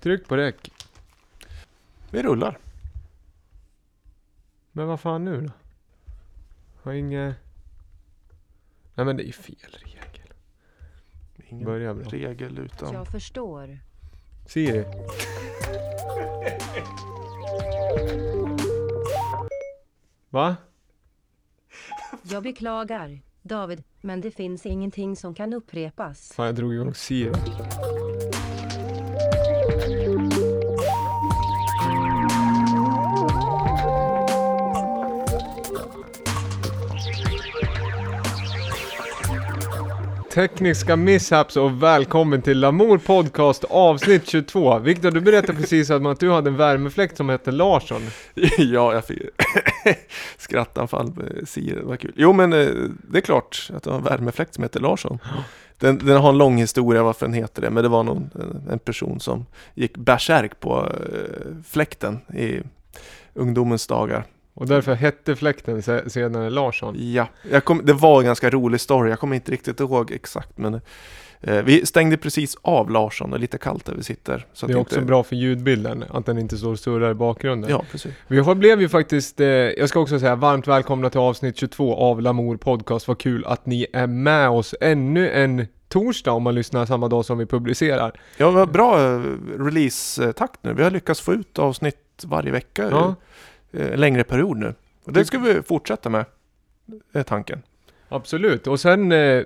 Tryck på räck. Vi rullar. Men vad fan nu då? Har inget... Nej men det är ju fel regel. Ingen Börja bra. regel utan... Jag förstår. Siri. Va? Jag beklagar, David, men det finns ingenting som kan upprepas. Fan jag drog igång Siri. Tekniska mishaps och välkommen till Lamour Podcast avsnitt 22. Viktor, du berättade precis att att du hade en värmefläkt som hette Larsson. ja, jag fick skrattanfall med Siri, det var kul. Jo, men eh, det är klart att det har en värmefläkt som heter Larsson. Den, den har en lång historia varför den heter det, men det var någon, en- person som gick bärsärk på eh, fläkten i ungdomens dagar. Och därför hette fläkten se- senare Larsson. Ja, kom, det var en ganska rolig story, jag kommer inte riktigt ihåg exakt, men eh, vi stängde precis av Larsson, det är lite kallt där vi sitter. Det är också inte, bra för ljudbilden, att den inte står och surrar i bakgrunden. Ja, precis. Vi har, blev ju faktiskt, eh, jag ska också säga varmt välkomna till avsnitt 22 av Lamour Podcast. Vad kul att ni är med oss ännu en torsdag om man lyssnar samma dag som vi publicerar. Ja, vad bra eh, release-takt nu. Vi har lyckats få ut avsnitt varje vecka. Ja. Eh, längre period nu. Och det ska vi fortsätta med. är tanken. Absolut, och sen eh,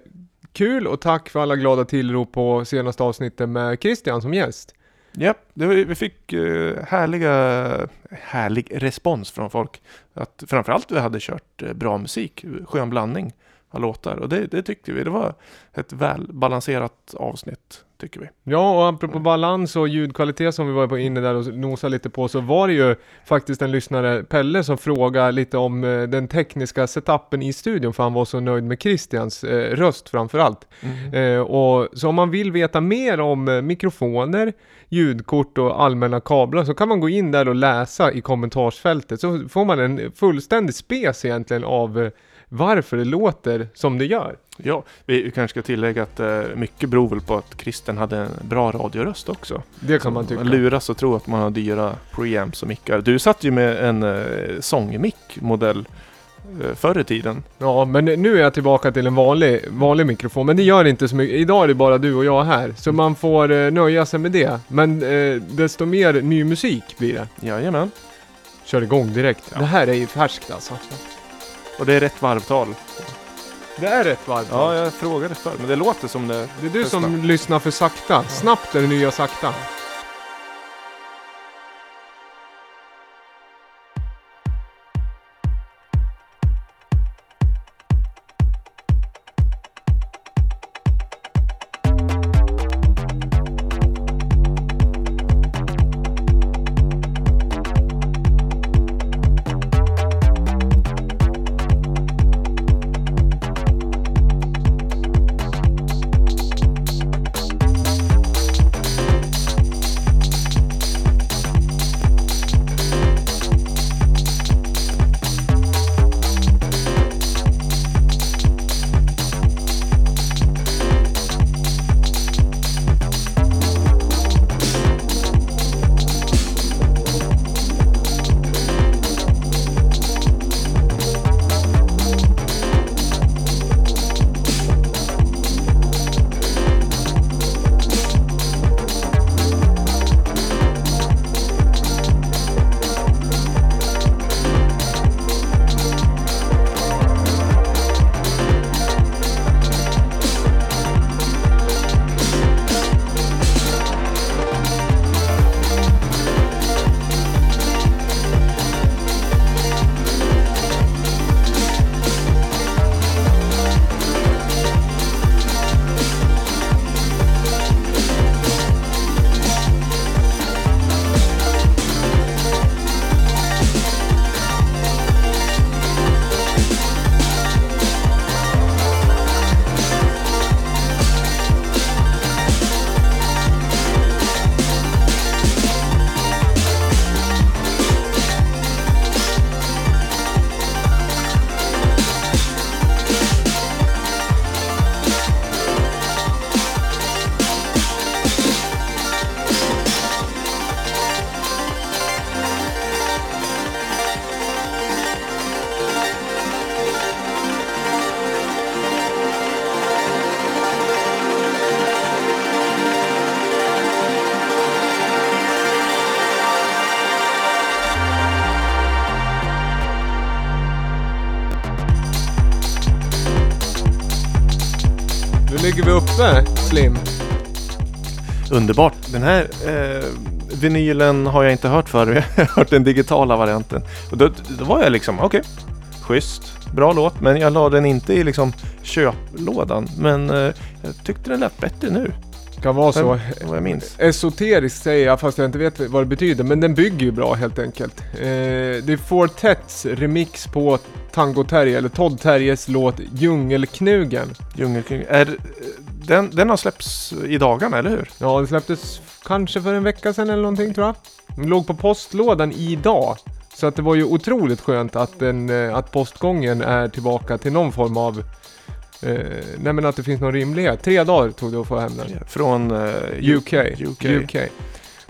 kul och tack för alla glada tillrop på senaste avsnittet med Christian som gäst. Ja, det vi fick eh, härliga, härlig respons från folk. Att framförallt vi hade kört eh, bra musik, skön blandning av låtar. Och det, det tyckte vi. Det var ett välbalanserat avsnitt, tycker vi. Ja, och apropå balans och ljudkvalitet som vi var på inne där och nosade lite på så var det ju faktiskt en lyssnare, Pelle, som frågade lite om eh, den tekniska setupen i studion för han var så nöjd med Christians eh, röst framförallt. Eh, och så om man vill veta mer om eh, mikrofoner, ljudkort och allmänna kablar så kan man gå in där och läsa i kommentarsfältet så får man en fullständig spes egentligen av eh, varför det låter som det gör. Ja, vi kanske ska tillägga att eh, mycket beror väl på att Christian hade en bra radioröst också. Det kan man tycka. Man luras och tror att man har dyra preamps och mickar. Du satt ju med en eh, sångmick modell eh, förr i tiden. Ja, men nu är jag tillbaka till en vanlig, vanlig mikrofon, men det gör inte så mycket. Idag är det bara du och jag här, så man får eh, nöja sig med det. Men eh, desto mer ny musik blir det. Jajamän. Kör igång direkt. Ja. Det här är ju färskt alltså. Och det är rätt varvtal. Det är rätt varmt. Ja, jag frågade förr, men det låter som det. Det är du för som lyssnar för sakta. Snabbt är det nya sakta. Underbart. Den här eh, vinylen har jag inte hört förr. Jag har hört den digitala varianten. Och då, då var jag liksom, okej, schysst, bra låt. Men jag la den inte i liksom köplådan. Men eh, jag tyckte den lät bättre nu. Kan vara så. Vad jag minns. Esoteriskt säger jag fast jag inte vet vad det betyder, men den bygger ju bra helt enkelt. Eh, det är Fortets remix på Tango Terje, eller Todd Terjes låt Djungelknugen. Djungelkung. Är, den, den har släppts i dagarna, eller hur? Ja, den släpptes kanske för en vecka sedan eller någonting tror jag. Den låg på postlådan idag. Så att det var ju otroligt skönt att, den, eh, att postgången är tillbaka till någon form av Eh, nej men att det finns någon rimlighet. Tre dagar tog det att få hem den. Från eh, UK. UK. UK.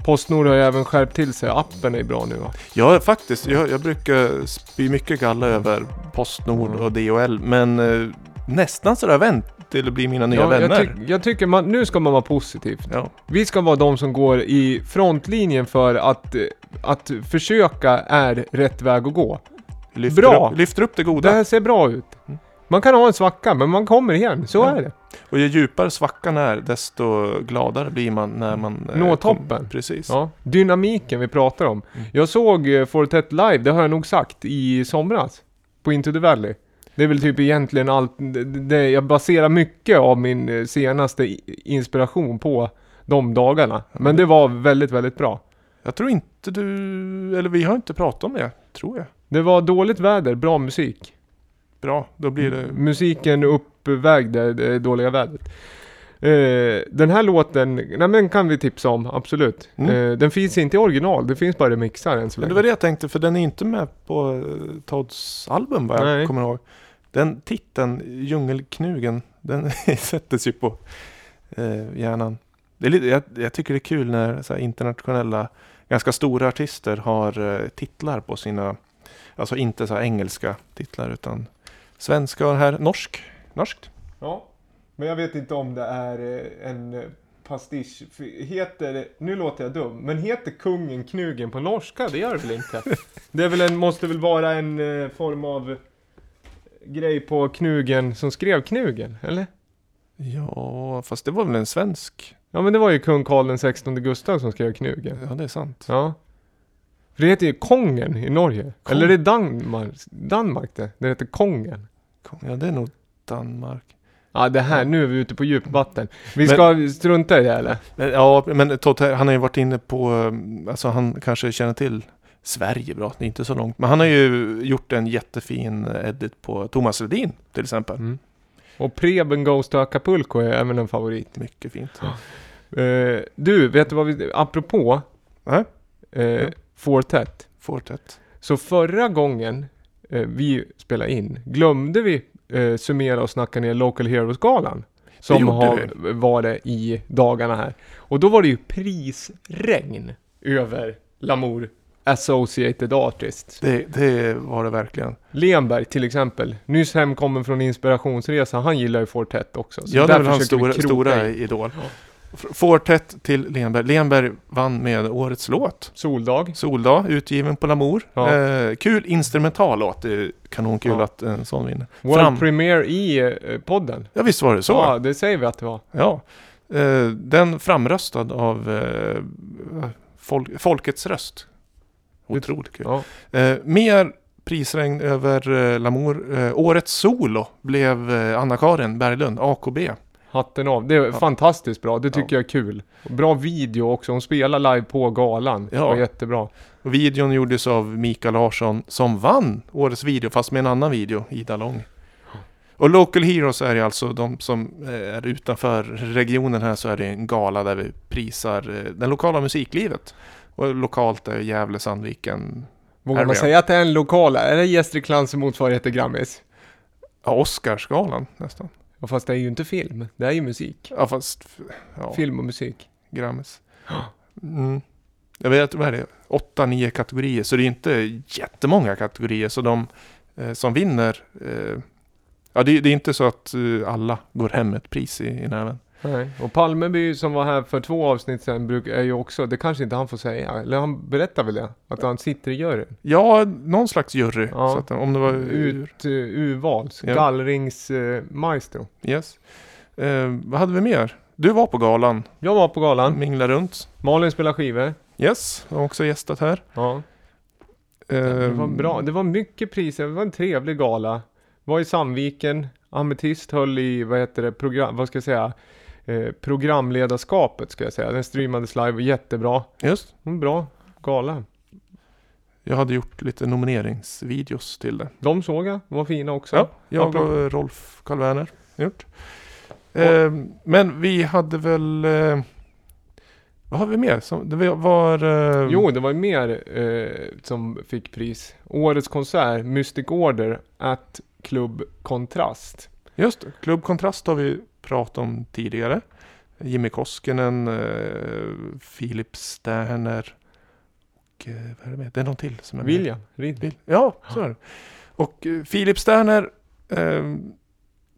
Postnord har ju även skärpt till sig. Appen är bra nu va? Ja, faktiskt. Jag, jag brukar spy mycket galla över Postnord Mm. och DHL. Men eh, nästan har vänt till att bli mina nya Ja, jag, vänner. tyck- jag tycker man, nu ska man vara positiv. ja. Vi ska vara de som går i frontlinjen för att, att försöka är rätt väg att gå. lyfter, Bra. Upp, lyfter upp det Det goda. här ser bra ut. Mm. Man kan ha en svacka, men man kommer igen. Så Ja. är det. Och ju djupare svackan är, desto gladare blir man när man... eh, Nå kom- toppen. Precis. Ja. Dynamiken vi pratar om. Mm. Jag såg eh, Fortet live, det har jag nog sagt, i somras. På Into the Valley. Det är väl typ egentligen allt, det, det, jag baserar mycket av min eh, senaste inspiration på de dagarna. Men det var väldigt, väldigt bra. Jag tror inte du... Eller vi har inte pratat om det, tror jag. Det var dåligt väder, bra musik. Bra, då blir det... Musiken uppvägde det dåliga vädret. Eh, den här låten, nej men kan vi tipsa om, absolut. Mm. Eh, den finns inte i original, det finns bara remixar än så Men länge. det var det jag tänkte, för den är inte med på Todds album vad jag Nej. kommer ihåg. Den titeln, Djungelknugen, den sätter ju på eh, hjärnan. Det är lite, jag, jag tycker det är kul när så här, internationella, ganska stora artister har eh, titlar på sina, alltså inte så här engelska titlar utan svenska och här, norsk, norskt. Ja, men jag vet inte om det är eh, en eh, pastisch. Heter, nu låter jag dum, men heter kungen Knugen på norska? Det gör det väl inte? Det väl en, måste väl vara en eh, form av grej på Knugen som skrev Knugen, eller? Ja, fast det var väl en svensk? Ja men det var ju kung Karl den 16 Gustav som skrev Knugen. Ja, det är sant. Ja. För det heter ju Kongen i Norge. Kong. Eller är det Danmark, Danmark det? Det heter Kongen. Ja, det är nog Danmark. Ja det här, nu är vi ute på djupvatten. Vi Men- ska strunta i det eller? Men, Ja, men Todd, han har ju varit inne på, um, alltså han kanske känner till Sverige bra, det är inte så långt. Men han har ju gjort en jättefin edit på Thomas Ledin till exempel. Mm. Och Preben Goes to Acapulco är även en favorit. Mycket fint. Eh, du, vet du vad vi, apropå eh, Ja. Fortet. Fortet. Så förra gången eh, vi spelade in glömde vi eh, summera och snacka ner Local Heroes-galan. Som har varit i dagarna här. Och då var det ju prisregn över Lamour Associated Artists. Det, det var det verkligen. Lenberg till exempel, nyss hemkommen från inspirationsresa, han gillar ju Fortet också. Så ja, det är väl hans stora, stora idol. F- Fortet till Lenberg. Lenberg vann med årets låt. Soldag. Soldag, utgiven på Lamour. Ja. Eh, kul instrumental låt. Det är kanonkul Ja. att en sån vinner. World Fram- Premiere i eh, podden. Ja, visst var det så. Ja, det säger vi att det var. Ja, eh, den framröstad av eh, folk, Folkets röst. Otroligt kul. Ja. Eh, mer prisregn över eh, Lamour. Eh, årets solo blev eh, Anna-Karin Berglund, AKB. Hatten av. Det är Ja. fantastiskt bra. Det tycker jag är kul. Bra video också. Hon spelar live på galan. Det Ja. var jättebra. Videon gjordes av Mikael Larsson som vann årets video fast med en annan video, Ida Lång. Och Local Heroes är ju alltså de som eh, är utanför regionen här så är det en gala där vi prisar eh, det lokala musiklivet. Och lokalt är Gävle, Sandviken, Vågar Area. man säga att det är en lokal? Är det Gästriklands motsvarighet till Grammis? ja, Oscarsgalan nästan. Ja, fast det är ju inte film. Det är ju musik. Ja fast, ja, Film och musik. Grammis. Mm. Jag vet, vad är det? Åtta, nio kategorier. Så det är inte jättemånga kategorier. Så de eh, som vinner, eh, ja det, det är inte så att eh, alla går hem med ett pris i, i näven. Nej. Och Palmeby som var här för två avsnitt sedan bruk, är ju också, det kanske inte han får säga, eller han berättar väl det? Att han sitter i juryn. Ja, någon slags jury. Ja. Att, om det var Ut, uh, urvals, Ja. gallringsmaestro. yes. Eh, vad hade vi mer? Du var på galan, Jag var på galan. minglade runt. Malin spelar skivor. Yes, har också gästat här. Ja. Eh, Det var bra. Det var mycket priser. Det var en trevlig gala. Var i Sandviken. Ametist höll i, vad heter det, program, vad ska jag säga, eh, programledarskapet ska jag säga. Den streamades live jättebra. Just, En bra gala. jag hade gjort lite nomineringsvideos till det. De såg jag, de var fina också. Ja, jag och Rolf Karl gjort. Eh, men vi hade väl... Eh, vad har vi mer? Som, det var... Eh, Jo, det var mer eh, som fick pris. Årets konsert, Mystic Order, at Club Kontrast. Just det, Club Kontrast har vi pratat om tidigare. Jimmy Koskinen, eh, Filip Sterner och eh, vad är det med? Det är någon till som är med. William. Vil- Ja, så är det. Och eh, Filip Sterner, eh,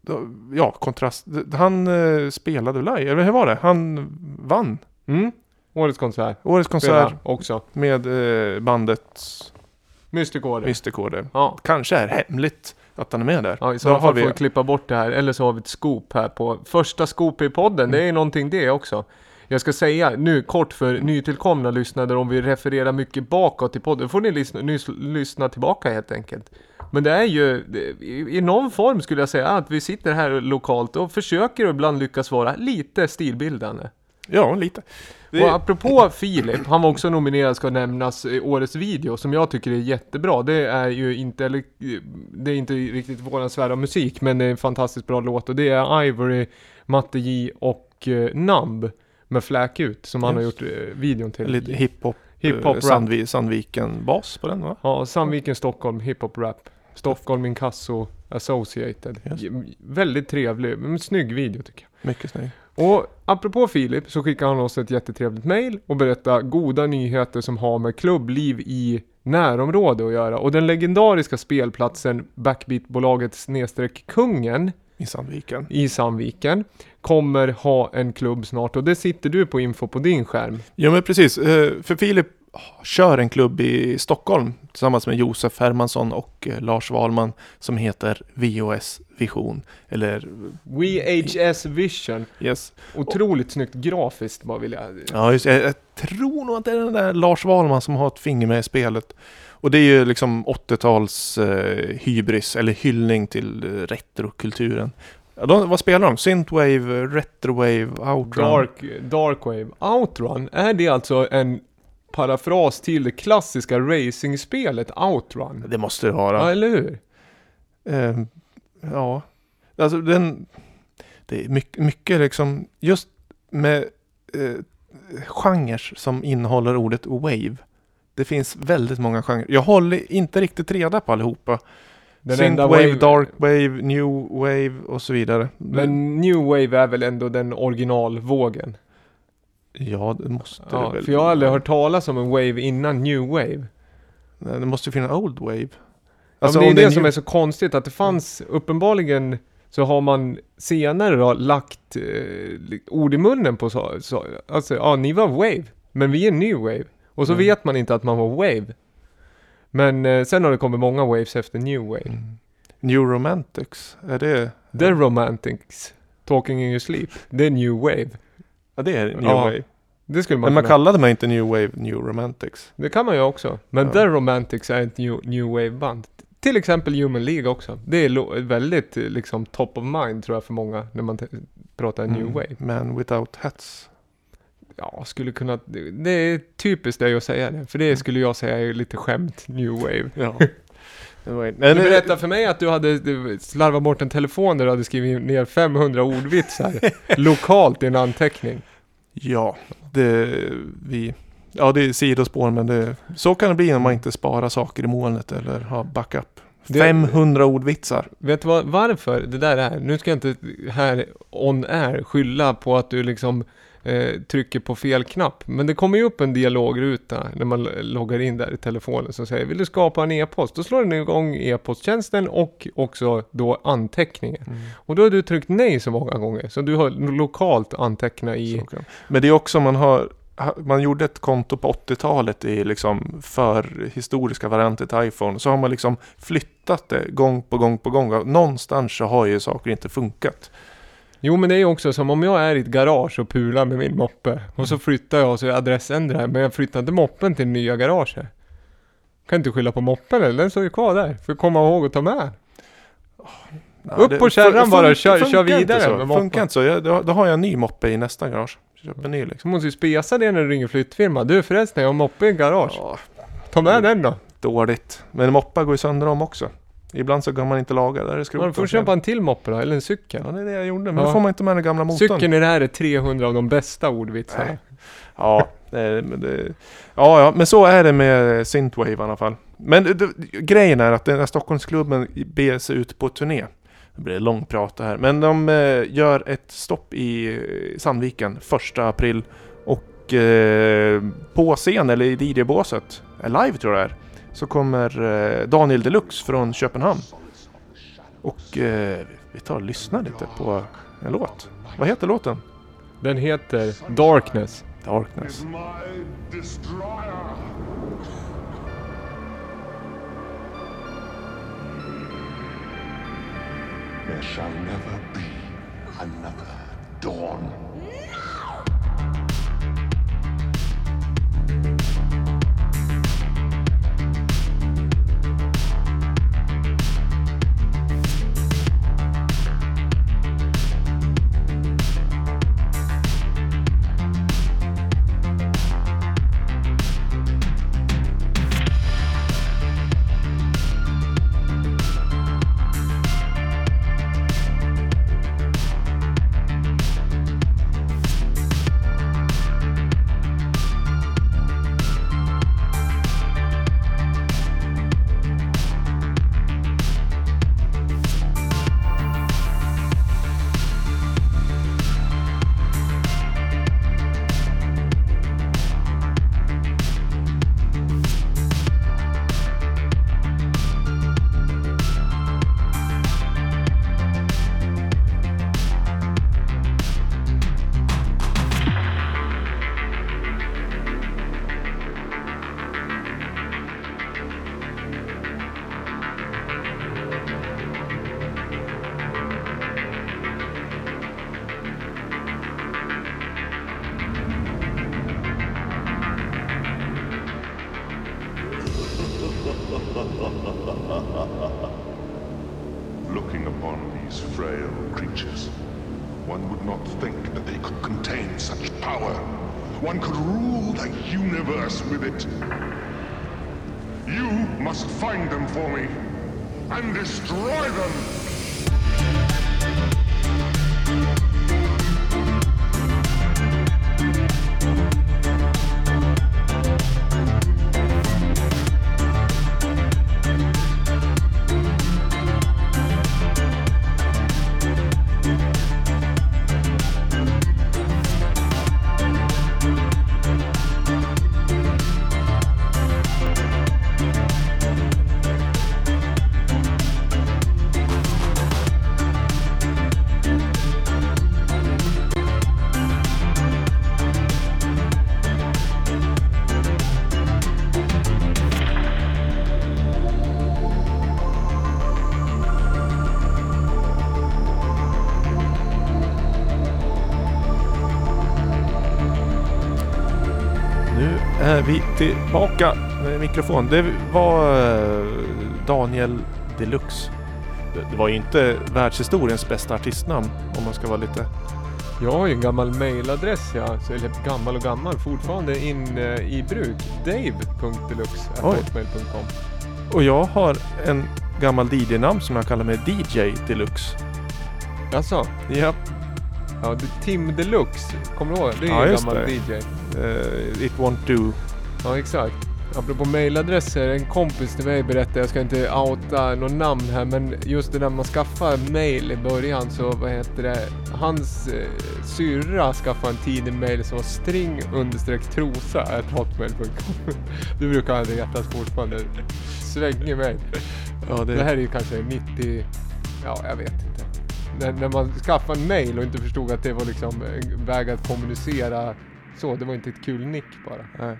då, ja, kontrast. Han eh, spelade live, eller hur var det? Han vann Mm. Årets konsert. årets konsert Spela också. med eh, bandet. Mystic Order. Ja. Kanske är hemligt att han är med där. Ja, i så fall får vi klippa bort det här, eller så har vi ett scoop här på första scoop i podden. Det är någonting det också. Jag ska säga nu kort för nytillkomna lyssnare om vi refererar mycket bakåt i podden. får ni lyssna, nys, lyssna tillbaka helt enkelt. Men det är ju i, i någon form skulle jag säga att vi sitter här lokalt och försöker ibland lyckas vara lite stilbildande. Ja, lite. Det- Och apropå Filip, han var också nominerad ska nämnas i årets video som jag tycker är jättebra. Det är ju inte, eller, det är inte riktigt våran sfär av musik men det är en fantastiskt bra låt och det är Ivory, Matte J och eh, Numb med Fläk ut som han har Just. gjort eh, videon till. Lite hiphop, Hiphop eh, rap. Sandvi, Sandviken-bas på den va? Ja, Sandviken, Stockholm, hiphop rap. Stockholm Inkasso Associated. Just. J- Väldigt trevlig, men snygg video tycker jag. Mycket snygg. Och apropå Filip så skickar han oss ett jättetrevligt mail och berättar goda nyheter som har med klubbliv i närområde att göra. Och den legendariska spelplatsen Backbeat-bolaget snedstreck kungen I Sandviken. i Sandviken kommer ha en klubb snart och det sitter du på info på din skärm. Ja men precis, Eh, för Filip kör en klubb i Stockholm tillsammans med Josef Hermansson och eh, Lars Wahlman som heter VOS Vision. Eller VHS Vision. yes. Otroligt snyggt grafiskt bara vill jag... Ja just jag, jag tror nog att det är den där Lars Wahlman som har ett finger med i spelet. Och det är ju liksom 80-tals eh, hybris eller hyllning till eh, retrokulturen. Ja, de, vad spelar de? Synthwave, Retrowave, Outrun? Dark, Darkwave. Outrun, är det alltså en parafras till det klassiska racingspelet Outrun? Det måste det vara. Ja, eller hur? Eh, ja, alltså den... Det är mycket, mycket liksom, just med eh, genrer som innehåller ordet wave. Det finns väldigt många genrer. Jag håller inte riktigt reda på allihopa. Den Synth enda wave, dark wave, new wave och så vidare. Men New Wave är väl ändå den originalvågen? Ja, det måste Ja, det väl. för jag har aldrig hört talas om en wave innan New Wave. Nej, det måste finnas old wave. Alltså, det är det new- som är så konstigt, att det fanns uppenbarligen så har man senare då lagt eh, ord i munnen på så, så, alltså ja, ni var wave, men vi är new wave. Och så Mm. vet man inte att man var wave. Men eh, sen har det kommit många waves efter new wave. Mm. New romantics, är det? The Romantics, Talking in your sleep, det är new wave. Ja, det är new Ja, wave. Det skulle man Men man kunna, kallade mig inte new wave, new romantics. Det kan man ju också. Men Ja. The Romantics är ett new, new wave-band. Till exempel Human League också. Det är väldigt liksom top of mind tror jag för många när man pratar new Mm. wave. Man without hats. Ja, skulle kunna... det- är typiskt dig att säga det. För det skulle jag säga är lite skämt, new wave. Ja. Du berättade för mig att du hade slarvat bort en telefon där du hade skrivit ner 500 ordvitsar lokalt i en anteckning. Ja, det, vi, ja, det är sidospår men det, så kan det bli om man inte sparar saker i molnet eller har backup. Det- 500 ordvitsar. Vet du vad, varför det där är? Nu ska jag inte här on air skylla på att du liksom eh, trycker på fel knapp. Men det kommer ju upp en dialogruta när man loggar in där i telefonen som säger Vill du skapa en e-post? Då slår den igång e-posttjänsten och också då anteckningen. Och då har du tryckt nej så många gånger. Så du har lokalt antecknat i... Men det är också man har ha- man gjorde ett konto på 80-talet i liksom för historiska varianter till iPhone. Så har man liksom flyttat det gång på gång på gång. Någonstans så har ju saker inte funkat. Jo men det är ju också som om jag är i ett garage och pular med min moppe och så flyttar jag och så adressändrar jag men jag flyttar inte moppen till nya garaget. Kan inte skylla på moppen eller? Den står ju kvar där. Får komma ihåg att ta med. Ja, Upp på kärran bara, fun- kör- kör vidare med moppen. Funkar inte så. Jag, då, då har jag en ny moppe i nästa garage. Köper en ny liksom. Så måste ju spesa det när du ringer flyttfirma. Du förresten, jag har moppe i garage. Ja, Ta med den då. dåligt. Men moppar går ju sönder om också. Ibland så kan man inte laga. Där det Man skrot. får köpa en till moppe då, eller en cykel. Ja, det är det jag gjorde. Men Ja. då får man inte med den gamla motorn. Cykeln i det här är 300 av de bästa ordvitsarna. Nej. Ja, det, det, ja, ja, men så är det med Synthwave i alla fall. Men det, grejen är att den här Stockholmsklubben beger sig ut på turné. Det blir långt prat det här. Men de eh, gör ett stopp i eh, Sandviken första april. Och eh, på scen, eller i DJ-båset, live tror jag det är, så kommer eh, Daniel Deluxe från Köpenhamn. Och eh, vi tar och lyssnar lite på en låt. Vad heter låten? Den heter Darkness. Darkness. There shall never be another dawn. Vi tillbaka med mikrofon. Det var eh, Daniel Deluxe. Det- var ju inte världshistoriens bästa artistnamn om man ska vara lite... Jag har ju en gammal mailadress, ja, så- eller gammal och gammal, fortfarande in eh, i bruk. Dave.deluxe.hotmail.com Och jag har en gammal DJ-namn som jag kallar mig DJ Deluxe. Alltså, Ja, ja, Tim Deluxe, kommer du ihåg? Det är Ja, en gammal det. DJ. eh, It Won't Do. Ja, exakt. Apropå mailadresser, en kompis till mig berättade, jag ska inte outa någon namn här, men just det där man skaffar mail i början så, vad heter det, hans eh, syrra skaffade en tidig mail som var string trosa hotmail.com. Det brukar han retas fortfarande. Svängig mail. Ja, det, Det här är ju kanske 90, ja jag vet inte. När, när man skaffade en mail och inte förstod att det var liksom en väg att kommunicera så, det var inte ett kul nick bara. Nej.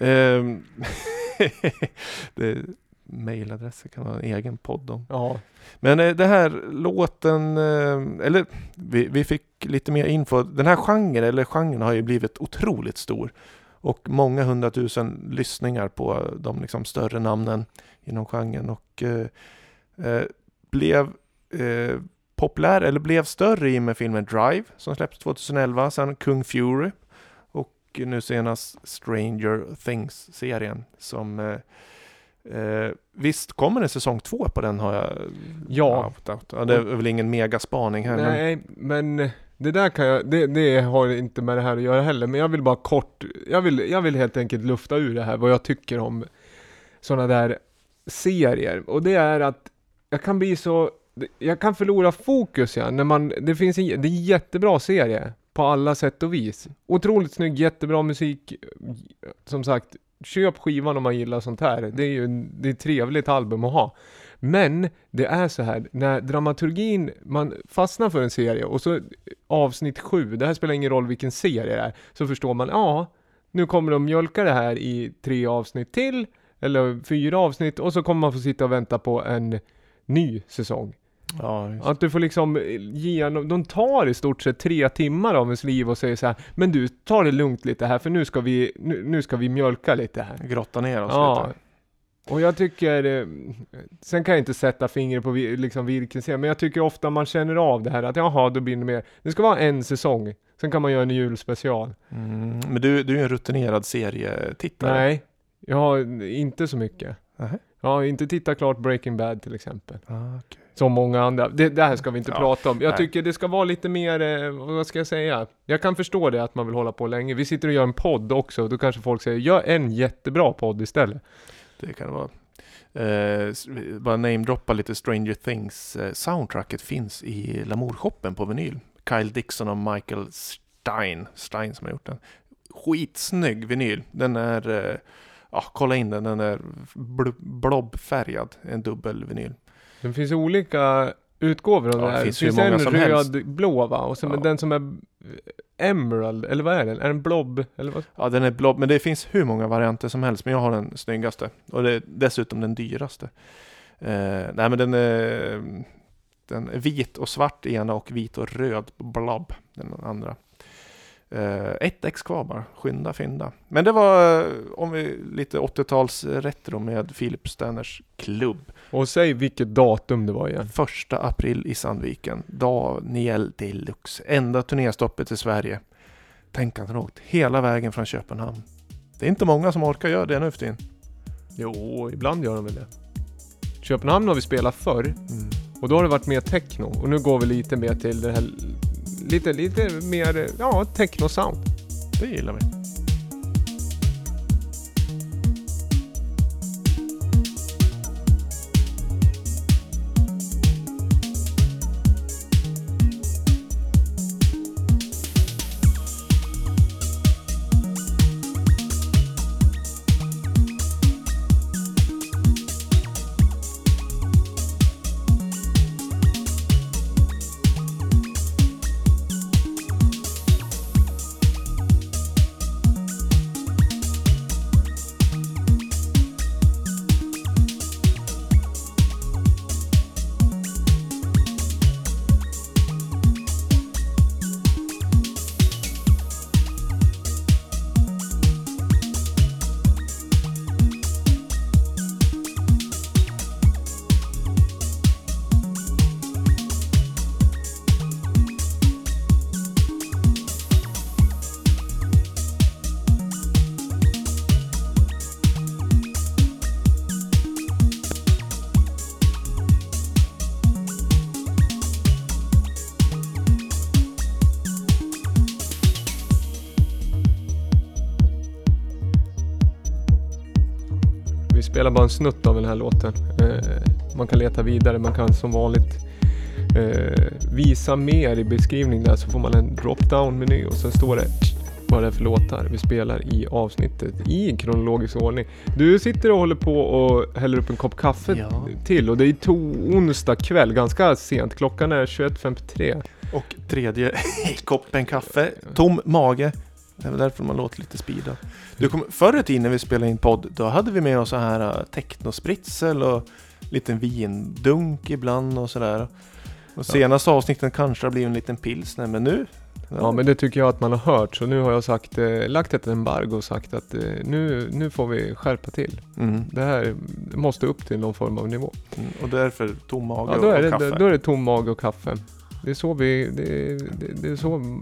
Det, mailadresser kan ha en egen podd om. Ja, Men eh, det här låten, eh, eller vi, vi fick lite mer info. Den här genren, eller genren har ju blivit otroligt stor. Och många hundratusen lyssningar på de liksom större namnen inom genren. Och eh, eh, blev eh, populär, eller blev större i och med filmen Drive som släpptes 2011. Sen Kung Fury. Nu senast Stranger Things-serien som eh, Eh, visst kommer det säsong två på den har jag Ja. outat out. ja det är väl ingen megaspaning här men nej men det där kan jag, det, det har inte med det här att göra heller, men jag vill bara kort, jag vill, jag vill helt enkelt lufta ur det här, vad jag tycker om sådana där serier. Och det är att jag kan bli så, jag kan förlora fokus ja, när man, det finns en, det är en jättebra serie på alla sätt och vis. Otroligt snygg, jättebra musik, som sagt, köp skivan om man gillar sånt här. Det är ju det är ett trevligt album att ha. Men det är så här, när dramaturgin, man fastnar för en serie och så avsnitt sju, det här spelar ingen roll vilken serie det är, så förstår man, ja, nu kommer de mjölka det här i tre avsnitt till, eller fyra avsnitt, och så kommer man få sitta och vänta på en ny säsong ja. Att du får liksom eh, ge de tar i stort sett tre timmar av ens liv och säger så här, men du, ta det lugnt lite här, för nu ska vi, nu, nu ska vi mjölka lite här. grotta ner oss Ja. lite. Och jag tycker, eh, sen kan jag inte sätta fingret på liksom vilken serie, men jag tycker ofta man känner av det här att jaha, då blir det mer, det ska vara en säsong, sen kan man göra en julspecial. Mm, men du, du är en rutinerad serietittare. Nej, jag har inte så mycket. Nähä. Jag har inte tittat klart Breaking Bad till exempel. Ah, okej. Som många andra. Det, det här ska vi inte Ja, prata om. Jag nej. tycker det ska vara lite mer, eh, vad ska jag säga? Jag kan förstå det att man vill hålla på länge. Vi sitter och gör en podd också, då kanske folk säger, gör en jättebra podd istället. Det kan det vara. Eh, bara namedroppa lite Stranger Things. Eh, soundtracket finns i Lamour-shoppen på vinyl. Kyle Dixon och Michael Stein. Stein som har gjort den. Skitsnygg vinyl. Den är, eh, ja kolla in den, den är bl- blobfärgad. En dubbel vinyl. Det finns olika utgåvor av Ja, det här. finns Det finns många en helst. röd-blå va? Och sen Ja. den som är Emerald, eller vad är den? Är den blob? Eller vad? Ja den är blob, men det finns hur många varianter som helst. Men jag har den snyggaste. Och det är dessutom den dyraste. Eh, nej men den är, den är vit och svart i ena och vit och röd blob den andra. Eh, ett ex kvar bara, skynda fynda. Men det var, eh, om vi lite 80-tals retro med Philip Stanners klubb. Och säg vilket datum det var igen. Första april i Sandviken. Daniel Deluxe. Enda turnéstoppet i Sverige. Tänk att han åkt hela vägen från Köpenhamn. Det är inte många som orkar göra det nu för tiden. Jo, ibland gör de väl det. Köpenhamn har vi spelat förr. Mm. Och då har det varit mer techno. Och nu går vi lite mer till det här, lite, lite mer, ja, techno-sound. Det gillar vi. Spelar bara en snutt av den här låten. Eh, man kan leta vidare, man kan som vanligt eh, visa mer i beskrivningen där så får man en drop-down-meny och sen står det vad det är för låtar vi spelar i avsnittet i kronologisk ordning. Du sitter och håller på och häller upp en kopp kaffe Ja. till och det är to- onsdag kväll, ganska sent. Klockan är 21.53. Och tredje koppen kaffe, tom mage Det är väl därför man låter lite speedad. Du kom, förr i tiden när vi spelade in podd, då hade vi med oss så här uh, technospritzel och liten vindunk ibland och sådär. Och senaste avsnitten kanske det blir en liten pilsner, men nu? Ja men det tycker jag att man har hört så nu har jag sagt, eh, lagt ett embargo och sagt att eh, nu, nu får vi skärpa till. Mm. Det här måste upp till någon form av nivå. Mm. Och därför tom mage Ja, då, är och det, kaffe. då är det tom mage och kaffe. Det är så vi, det, det, det är så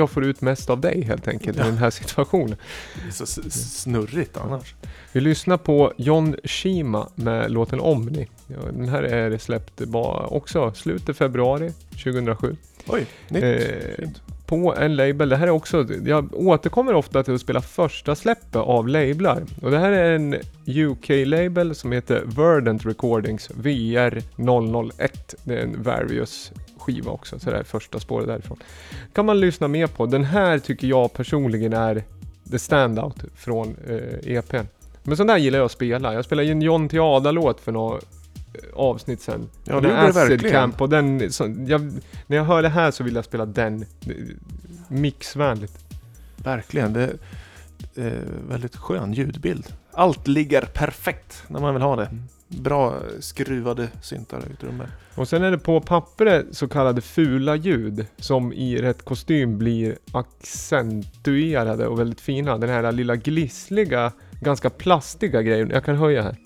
jag får ut mest av dig helt enkelt Ja. i den här situationen. Det är så snurrigt annars. Vi lyssnar på John Shima med låten Omni. Den här är släppt också slutet februari 2007. Oj, nytt. Eh, på en label. Det här är också, jag återkommer ofta till att spela första släppet av lablar. Och det här är en UK-label som heter Verdant Recordings VR 001. Det är en Various skiva också, så det är första spåret därifrån. kan man lyssna mer på. Den här tycker jag personligen är the standout från eh, EPn. Men sån där gillar jag att spela. Jag spelade ju en John Tiada-låt för några eh, avsnitt sen. Ja, det gjorde du Acid verkligen. Camp och den, så, jag, när jag hör det här så vill jag spela den. Det- Mixvänligt. Verkligen. Det är eh, väldigt skön ljudbild. Allt ligger perfekt när man vill ha det. Mm. Bra skruvade syntar i rummet. Och sen är det på pappret så kallade fula ljud som i rätt kostym blir accentuerade och väldigt fina. Den här lilla glissliga, ganska plastiga grejen. Jag kan höja här.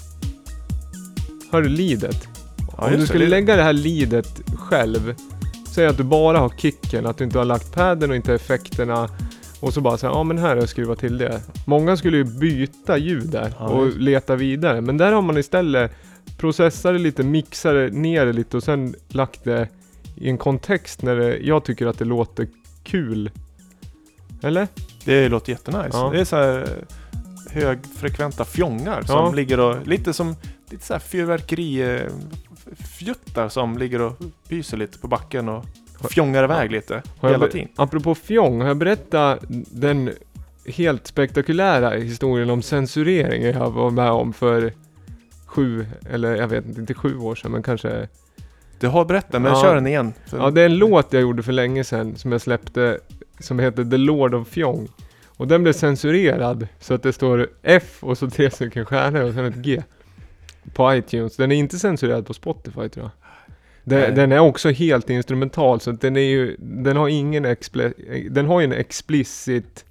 Hör du lidet? Ja, Om du skulle det. lägga det här lidet själv. Säg att du bara har kicken, att du inte har lagt padden och inte effekterna. Och så bara säga, ja men här har jag skruvat till det. Många skulle ju byta ljud där Ja, och leta vidare. Men där har man istället processat det lite, mixat det ner det lite och sen lagt det i en kontext när det, jag tycker att det låter kul. Eller? Det låter jättenice. Ja. Det är så här eh, högfrekventa fjongar som Ja. ligger och lite som lite så här fyrverkeri eh, fjuttar som ligger och pyser lite på backen och fjongar iväg lite Har hela tiden. Apropå fjong, har jag berättat den helt spektakulära historien om censurering jag var med om för sju, eller jag vet inte, inte sju år sedan men kanske Du har berättat men Ja. kör den igen. För- Ja, det är en låt jag gjorde för länge sedan som jag släppte som heter The Lord of Fjong. Och den blev censurerad så att det står F och så tre stycken stjärnor och sen ett G. På iTunes. Den är inte censurerad på Spotify tror jag. Den, den är också helt instrumental så den är ju, den har ingen expli- den har ju en explicit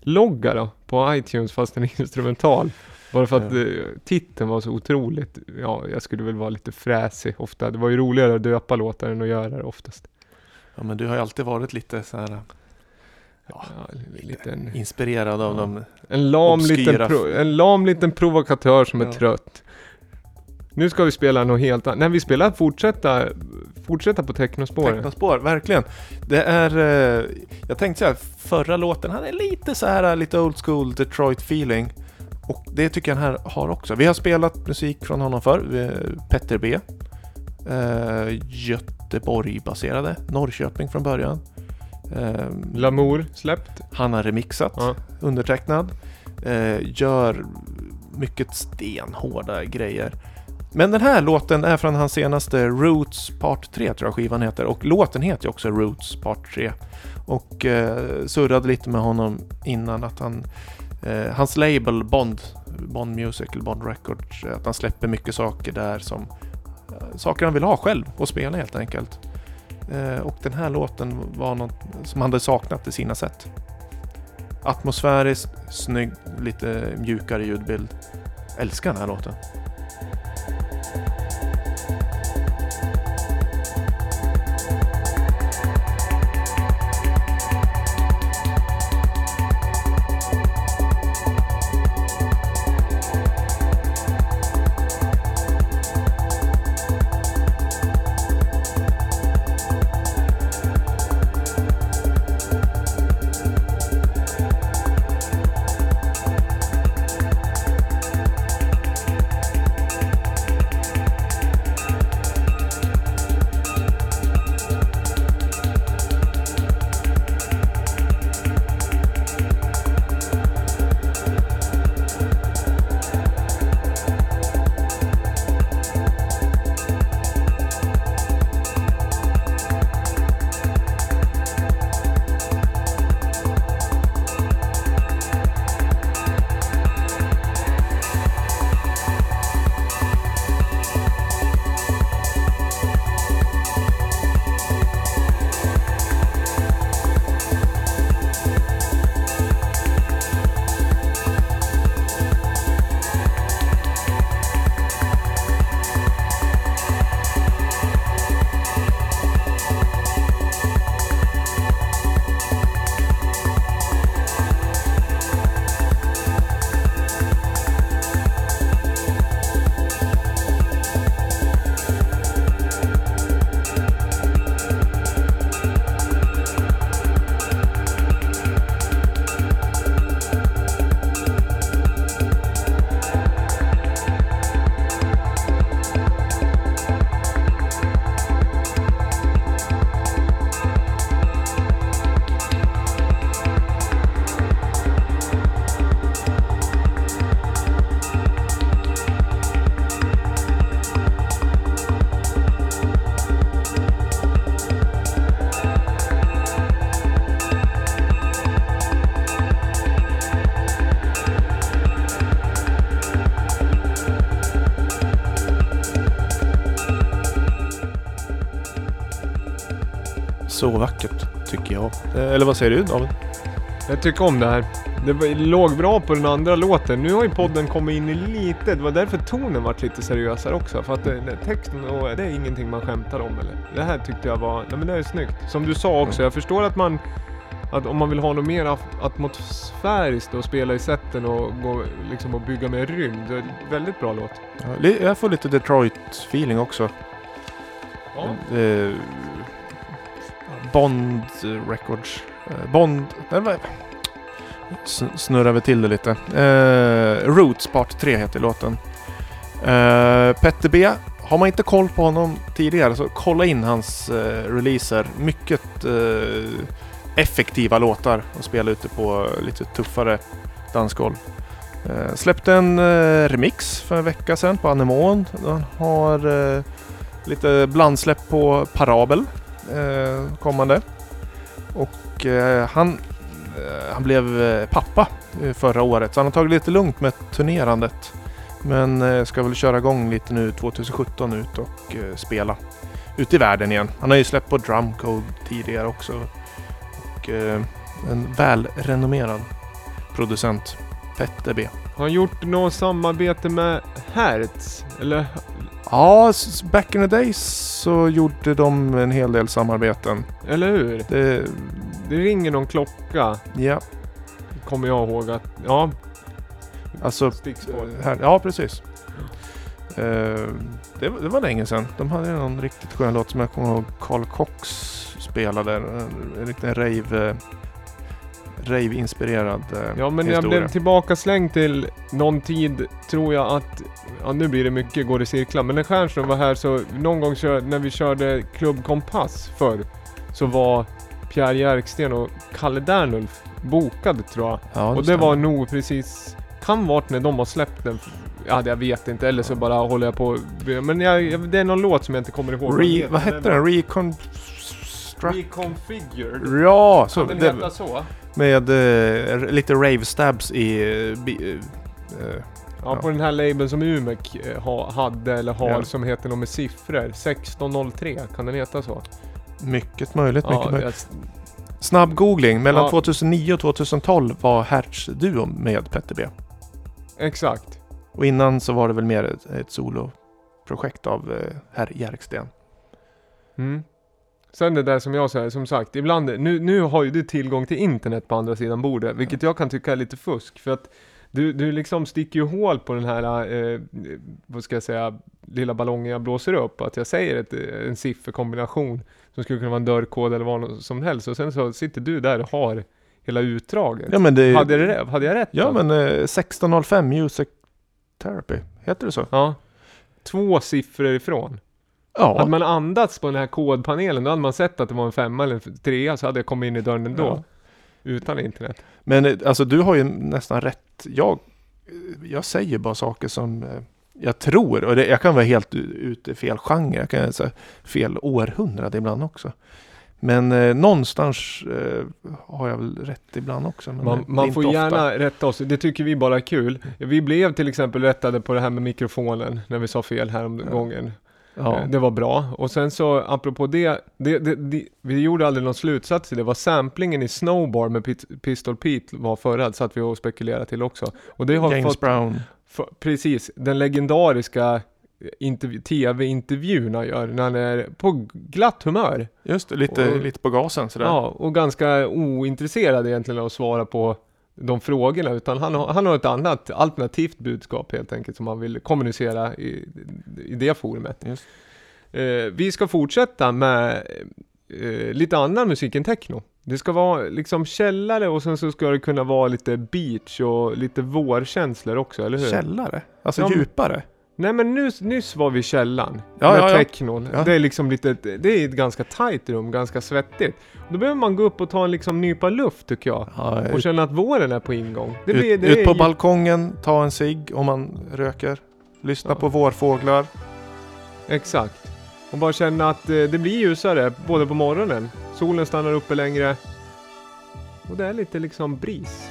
logga då på iTunes fast den är instrumental. Bara för att Ja. eh, titeln var så otroligt, ja jag skulle väl vara lite fräsig ofta. Det var ju roligare att döpa låtar än att göra det oftast. Ja men du har ju alltid varit lite så här Ja, en liten, inspirerad av Ja. dem. en, lam obskyra liten pro, en lam liten provokatör som är Ja. trött. Nu ska vi spela något helt annat. Nej, vi spelar fortsätta, fortsätta på technospåret. Technospår, verkligen. Det är, eh, jag tänkte så här, förra låten hade lite så här lite old school Detroit feeling. Och det tycker jag den här har också. Vi har spelat musik från honom förr, eh, Petter B. Eh, Göteborg-baserade, Norrköping från början. Eh, Lamour släppt. han har remixat, Ja. undertecknad. Eh, gör mycket stenhårda grejer. Men den här låten är från hans senaste Roots Part 3 tror jag skivan heter. Och låten heter ju också Roots Part 3. Och eh, surrade lite med honom innan att han eh, Hans label Bond, Bond Music eller Bond Records, att han släpper mycket saker där som eh, saker han vill ha själv och spela helt enkelt. Eh, och den här låten var något som han hade saknat i sina sätt. Atmosfäriskt, snygg, lite mjukare ljudbild. Älskar den här låten. Eller vad säger du David? Jag tycker om det här. Det låg bra på den andra låten. Nu har ju podden kommit in i lite, det var därför tonen vart lite seriösare också. För att det, det, texten, och det är ingenting man skämtar om eller. Det här tyckte jag var, nej men det är snyggt. Som du sa också, jag förstår att man, att om man vill ha något mer atmosfäriskt och spela i sätten och gå liksom och bygga med rymd. Det är väldigt bra låt. Jag får lite Detroit-feeling också. Ja. Eh, Eh, Bond Records. Bond... Snurrar vi till det lite. Eh, Roots Part 3 heter låten. Eh, Petter B. Har man inte koll på honom tidigare så kolla in hans eh, releaser. Mycket eh, effektiva låtar att spela ute på lite tuffare dansgolv. Eh, släppte en eh, remix för en vecka sedan på Anemon. Han har eh, lite blandsläpp på Parabel Eh, kommande. Och eh, han, eh, han blev eh, pappa eh, förra året så han har tagit lite lugnt med turnerandet. Men eh, ska väl köra igång lite nu 2017 ut och eh, spela ute i världen igen. Han har ju släppt på Drumcode tidigare också. Och eh, en välrenommerad producent. Petter B. Har han gjort något samarbete med Hertz? Eller? Ja, back in the days så gjorde de en hel del samarbeten. Eller hur? Det, Det ringer någon klocka. ja, Kommer jag ihåg att, ja. alltså... Stickspår. Här, ja, precis. Eh, det, det var länge sedan. De hade någon riktigt skön låt som jag kommer ihåg Carl Cox spelade. En, en riktig rave... Rave-inspirerad eh, Ja men jag historia. blev tillbaka slängd till någon tid, tror jag att, ja nu blir det mycket, går i cirklar, men när Stjernström var här så någon gång kör, när vi körde Klubb Kompass förr, så var Pierre Jerksten och Kalle Dernulf bokade tror jag. Ja, och det var nog precis, kan varit när de har släppt den. Ja, jag vet inte, eller så bara håller jag på. Men jag, det är någon låt som jag inte kommer ihåg. Re, vad hette den? Recon... Reconfigured. Ja, så, Kan den det, heta så? Med eh, lite rave stabs i... eh, bi, eh, eh, Ja, på den här labeln som Umek eh, ha, hade eller har Ja. som heter något med siffror. 1603, kan den heta så? mycket möjligt, mycket möjligt. jag, Snabb googling. Mellan Ja. 2009 och 2012 var Hertz-duon med Petter B. exakt. Och innan så var det väl mer ett, ett soloprojekt av eh, herr Jerksten. Mm. Sen det där som jag säger, som sagt, ibland, nu, nu har ju du tillgång till internet på andra sidan bordet, vilket jag kan tycka är lite fusk, för att du, du liksom sticker ju hål på den här, eh, vad ska jag säga, lilla ballongen jag blåser upp, att jag säger ett, eh, en sifferkombination som skulle kunna vara en dörrkod eller vad som helst, och sen så sitter du där och har hela utdraget. Ja men det... hade, det, hade jag rätt Ja då? men eh, 1605 Music Therapy. Heter det så? Ja. Två siffror ifrån. Ja. Hade man andats på den här kodpanelen, då hade man sett att det var en femma eller en trea, så hade jag kommit in i dörren ändå. Ja. Utan internet. Men eh, alltså du har ju nästan rätt. Jag, jag säger bara saker som eh, jag tror. Och det, jag kan vara helt ute i fel genre. Jag kan säga fel århundrade ibland också. Men eh, någonstans eh, har jag väl rätt ibland också. Man, det- man får ofta. gärna rätta oss, det tycker vi bara är kul. Vi blev till exempel rättade på det här med mikrofonen, när vi sa fel här om Ja. gången. Ja. Eh, Det var bra. Och sen så, apropå det, det, det, det vi gjorde aldrig någon slutsats i det. var samplingen i Snowbar med Pit, Pistol Pete var förra, satt vi och spekulerade till också. Och det har James fått, Brown. för, precis, den legendariska intervju, tv-intervjun han gör när han är på glatt humör. Just det, lite, Och- lite på gasen sådär. Ja, och ganska ointresserad egentligen av att svara på de frågorna, utan han har, han har ett annat alternativt budskap helt enkelt som han vill kommunicera i, i det forumet. Just. Eh, vi ska fortsätta med eh, lite annan musik än techno. Det ska vara liksom källare och sen så ska det kunna vara lite beach och lite vårkänslor också, eller hur? Källare? Alltså Ja, djupare? Nej men nyss, nyss var vi i källan. Ja, med ja, ja. technon. Ja. Det är liksom lite, det är ett ganska tight rum, ganska svettigt. Då behöver man gå upp och ta en liksom nypa luft tycker jag. Ja, Och ut, känna att våren är på ingång. Det ut, det ut på är- balkongen, ta en cigg om man röker. Lyssna på vårfåglar. Exakt. Och bara känna att eh, det blir ljusare, både på morgonen. Solen stannar uppe längre. Och det är lite liksom bris.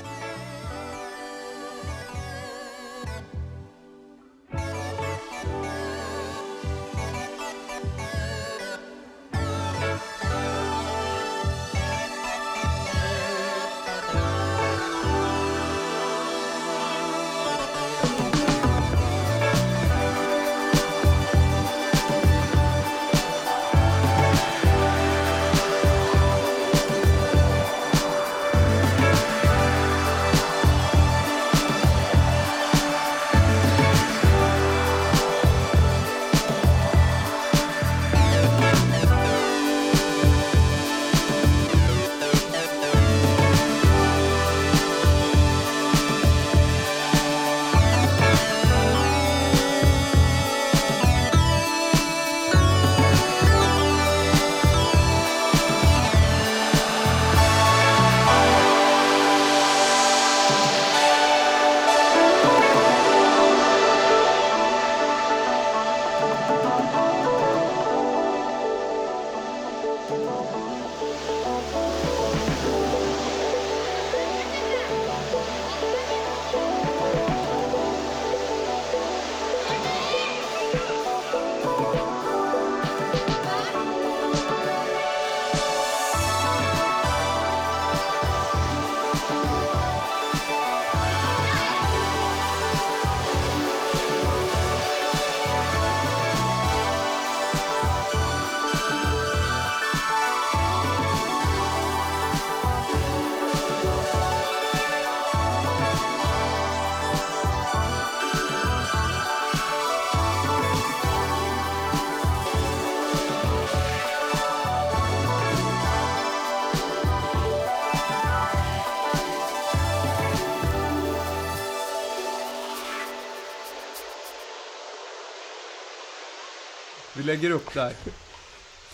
Lägger upp där.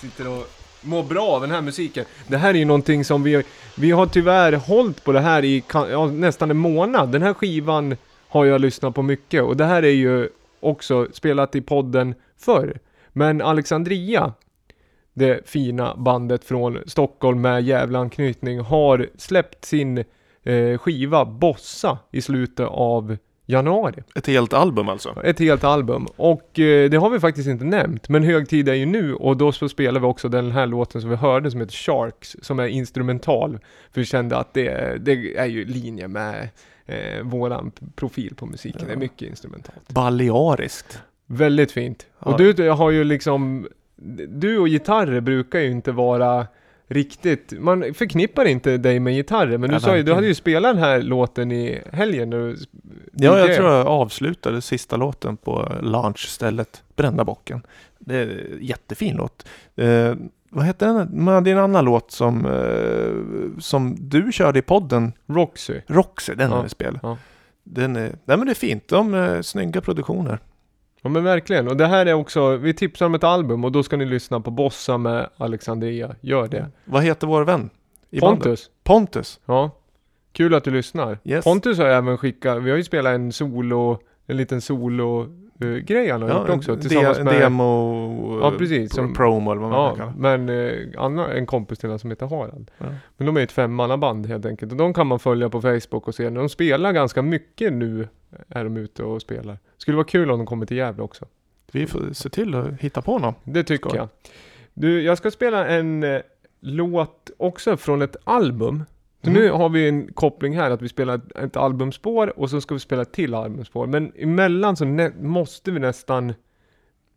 Sitter och mår bra av den här musiken. Det här är ju någonting som vi, vi har tyvärr hållit på det här i ja, nästan en månad. Den här skivan har jag lyssnat på mycket och det här är ju också spelat i podden förr. Men Alexandria, det fina bandet från Stockholm med jävlanknytning, har släppt sin eh, skiva Bossa i slutet av januari. Ett helt album alltså? Ett helt album. Och eh, det har vi faktiskt inte nämnt. Men högtid är ju nu och då så spelar vi också den här låten som vi hörde som heter Sharks. Som är instrumental. För vi kände att det, det är ju i linje med eh, våran profil på musiken. Det är mycket instrumentalt. Baleariskt. Väldigt fint. Ja. Och du har ju liksom, du och gitarrer brukar ju inte vara riktigt, man förknippar inte dig med gitarrer, men du Ja, sa ju, du hade ju spelat den här låten i helgen när du Ja, jag tror jag avslutade sista låten på launchstället Brända bocken. Det är jättefin låt. Eh, vad heter den? Det är en annan låt som, eh, som du körde i podden. Roxy. Roxy, den Ja, har vi spelat. ja. Den är, nej men det är fint. De är snygga produktioner. Ja men verkligen, och det här är också, vi tipsar om ett album och då ska ni lyssna på Bossa med Alexandria. Gör det. Vad heter vår vän? i bandet? Pontus. Pontus. Ja. Kul att du lyssnar. Yes. Pontus har även skickat, vi har ju spelat en solo, en liten solo grej han har gjort också de, tillsammans med Demo, Ja, precis, som- promo eller vad man Ja, kan kalla men eh, Anna, en kompis till honom som heter Harald. Ja. Men de är ett femmannaband helt enkelt. Och de kan man följa på Facebook och se. De spelar ganska mycket nu. Är de ute och spelar. Skulle vara kul om de kommer till Gävle också. Vi får se till att hitta på någon. Det tycker Skoj. jag. Du, jag ska spela en eh, låt också från ett album. Så Mm. nu har vi en koppling här att vi spelar ett, albumspår och så ska vi spela ett till albumspår. Men emellan så måste vi nästan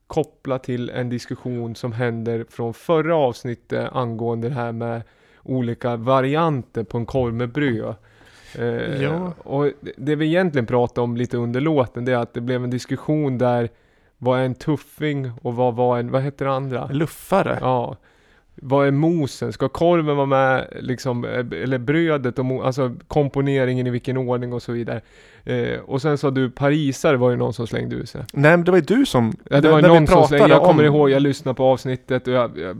koppla till en diskussion som händer från förra avsnittet angående det här med olika varianter på en korv med bröd. Eh, Ja. Och det- det vi egentligen pratade om lite under låten det är att det blev en diskussion där vad är en tuffing och vad var en, vad heter det andra? Luffare. Ja. Vad är mosen? Ska korven vara med, liksom, eh, eller brödet och alltså komponeringen i vilken ordning och så vidare. Eh, och sen sa du parisare var ju någon som slängde ut sig. Nej men det var ju du som... Ja, det var ju någon som slängde, jag kommer om- ihåg, jag lyssnade på avsnittet och jag, jag,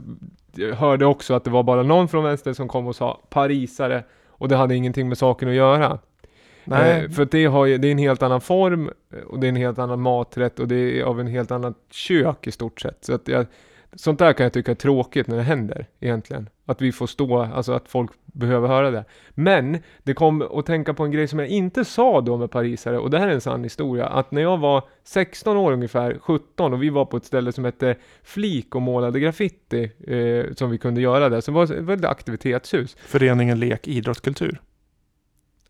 jag hörde också att det var bara någon från vänster som kom och sa parisare och det hade ingenting med saken att göra. Nej, Eh, för det, har ju, det är en helt annan form och det är en helt annan maträtt och det är av en helt annat kök i stort sett. Så att jag, sånt där kan jag tycka är tråkigt när det händer egentligen. Att vi får stå, alltså att folk behöver höra det. Men det kom att tänka på en grej som jag inte sa då med parisare och det här är en sann historia. Att när jag var 16 år ungefär, 17 och vi var på ett ställe som hette Flik och målade graffiti eh, som vi kunde göra där. Så det var ett väldigt aktivitetshus. föreningen Lek Idrottskultur.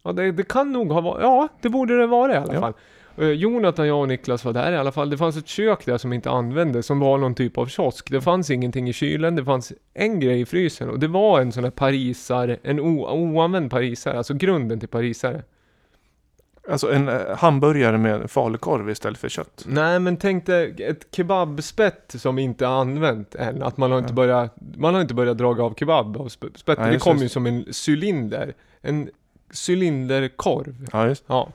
Ja, det, det kan nog ha varit, ja, det borde det vara i alla Ja. fall. Eh, Jonathan, jag och Niklas var där i alla fall. Det fanns ett kök där som inte användes, som var någon typ av kiosk. Det fanns ingenting i kylen, det fanns en grej i frysen och det var en sån här parisare, en oanvänd parisare, alltså grunden till parisare. Alltså en eh, hamburgare med falukorv istället för kött. Nej, men tänk dig ett kebabspett som inte är använt än. Att man har inte Ja. börjat, man har inte börjat dra av kebab av sp- spettet. Det kom ju som en cylinder. En cylinderkorv. Ja, just Ja.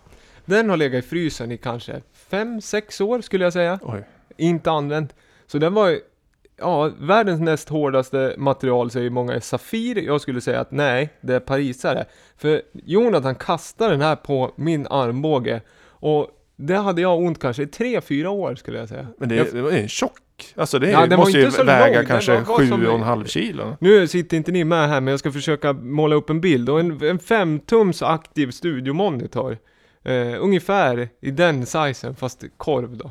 Den har legat i frysen i kanske 5-6 år skulle jag säga. Oj. Inte använt. Så den var Ja, världens näst hårdaste material säger många är Safir. Jag skulle säga att nej, det är parisare. För Jonathan kastade den här på min armbåge. Och det hade jag ont kanske i 3-4 år skulle jag säga. Men det, jag, det var en tjock. Alltså det Ja, måste ju väga lång, kanske var- var sju som- och en halv kilo. nu sitter inte ni med här men jag ska försöka måla upp en bild. Och en, en 5-tums aktiv studiomonitor. Eh, ungefär i den sizen fast korv då.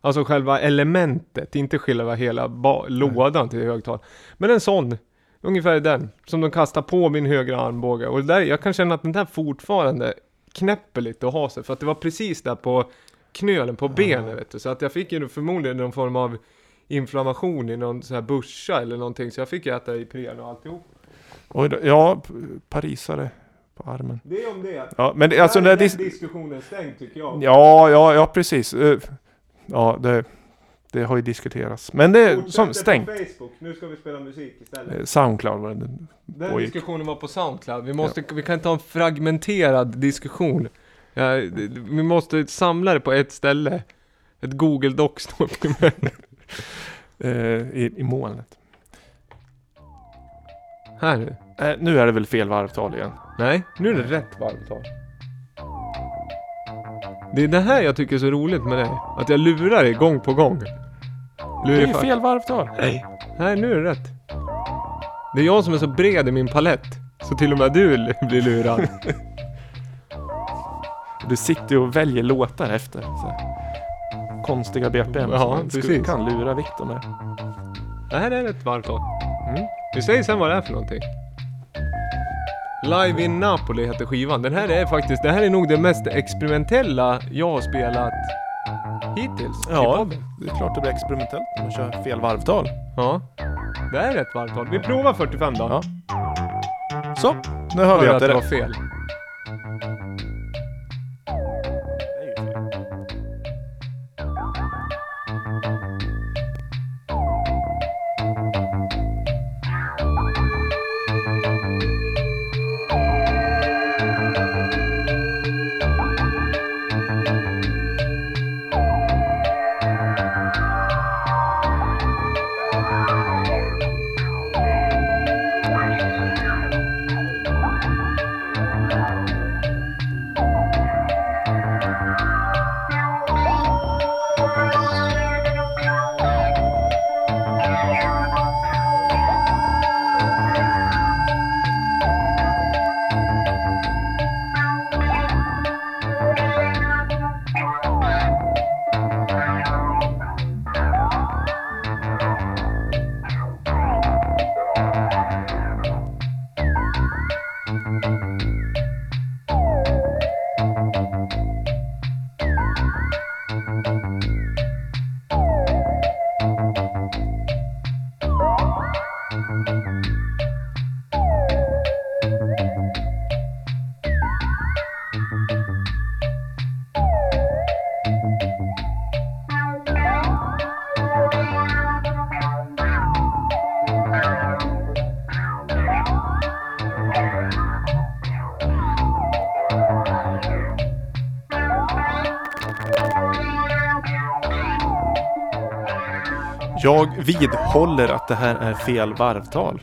Alltså själva elementet, inte själva hela ba- lådan till högtal. Men en sån, ungefär i den, som de kastar på min högra armbåge. Och där, jag kan känna att den där fortfarande knäpper lite och har sig. För att det var precis där på knölen på benet vet du. Så att jag fick ju förmodligen någon form av inflammation i någon sån här buscha eller någonting. Så jag fick äta Ipren och alltihop. Oj då, ja, parisare på armen. Det är om det. Ja, men det, alltså det, den dis- diskussionen stängd tycker jag. Ja, ja, ja precis. Eh, Ja, det, det har ju diskuterats. Men det är som på stängt. Facebook, nu ska vi spela musik istället. Eh, Soundcloud var det. Den Oj. diskussionen var på Soundcloud. Vi, måste, vi kan inte ha en fragmenterad diskussion. Ja, vi måste samla det på ett ställe. Ett Google Docs-dokument. eh, i, i molnet. Här nu. Eh, nu är det väl fel varvtal igen. Nej, nu är det rätt varvtal. Det är det här jag tycker är så roligt med dig. Att jag lurar dig gång på gång. Det är ju fel varvtal. Nej. Nej, nu är det rätt. Det är jag som är så bred i min palett. Så till och med du blir lurad. Du sitter ju och väljer låtar efter. Så. Konstiga BPM. Ja, precis. kan lura Viktor med. Det här är rätt varvtal. Mm. Vi säger sen vad det är för någonting. Live in Napoli heter skivan. Den här är faktiskt, det här är nog det mest experimentella jag har spelat hittills Ja, det är klart det blir experimentellt när man kör fel varvtal. Ja. Det är rätt varvtal. Vi provar 45 då. Ja. Så, nu hör vi att det det var fel. Jag vidhåller att det här är fel varvtal.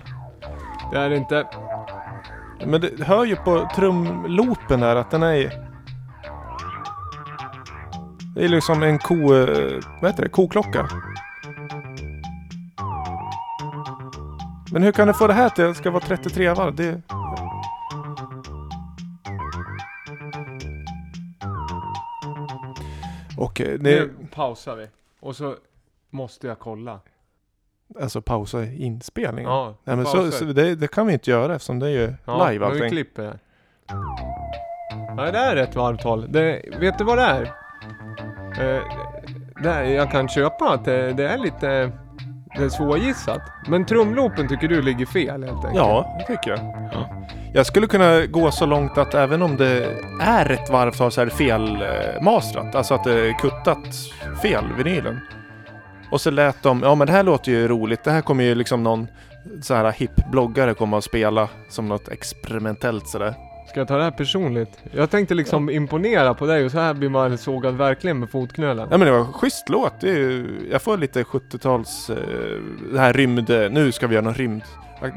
Det är inte... Men det hör ju på trumloopen där att den är... Det är liksom en ko... eh, Vad heter det? Koklocka. Men hur kan du få det här till att det ska vara 33 varv? Det... Okej, det... Nu pausar vi. Och så måste jag kolla. Alltså pausa inspelningen? Ja, Nej men så, så det, det kan vi inte göra eftersom det är ju Ja, live men vi allting. klipper det. Nej, det är rätt varvtal. Det, vet du vad det är? Eh, det är jag kan köpa att det, det är lite det är svårgissat. Men trumloopen tycker du ligger fel helt enkelt? Ja, det tycker jag. Jag skulle kunna gå så långt att även om det är rätt varvtal så är det fel eh. Alltså att det är kuttat fel, vinylen. Och så lät de, ja men det här låter ju roligt. Det här kommer ju liksom någon så här hipp bloggare komma och spela som något experimentellt sådär. Ska jag ta det här personligt? Jag tänkte liksom imponera på dig och så här blir man sågad verkligen med fotknölen. Ja men det var en schysst låt. Det är ju, jag får lite 70-tals, eh, det här rymd, nu ska vi göra någon rymd.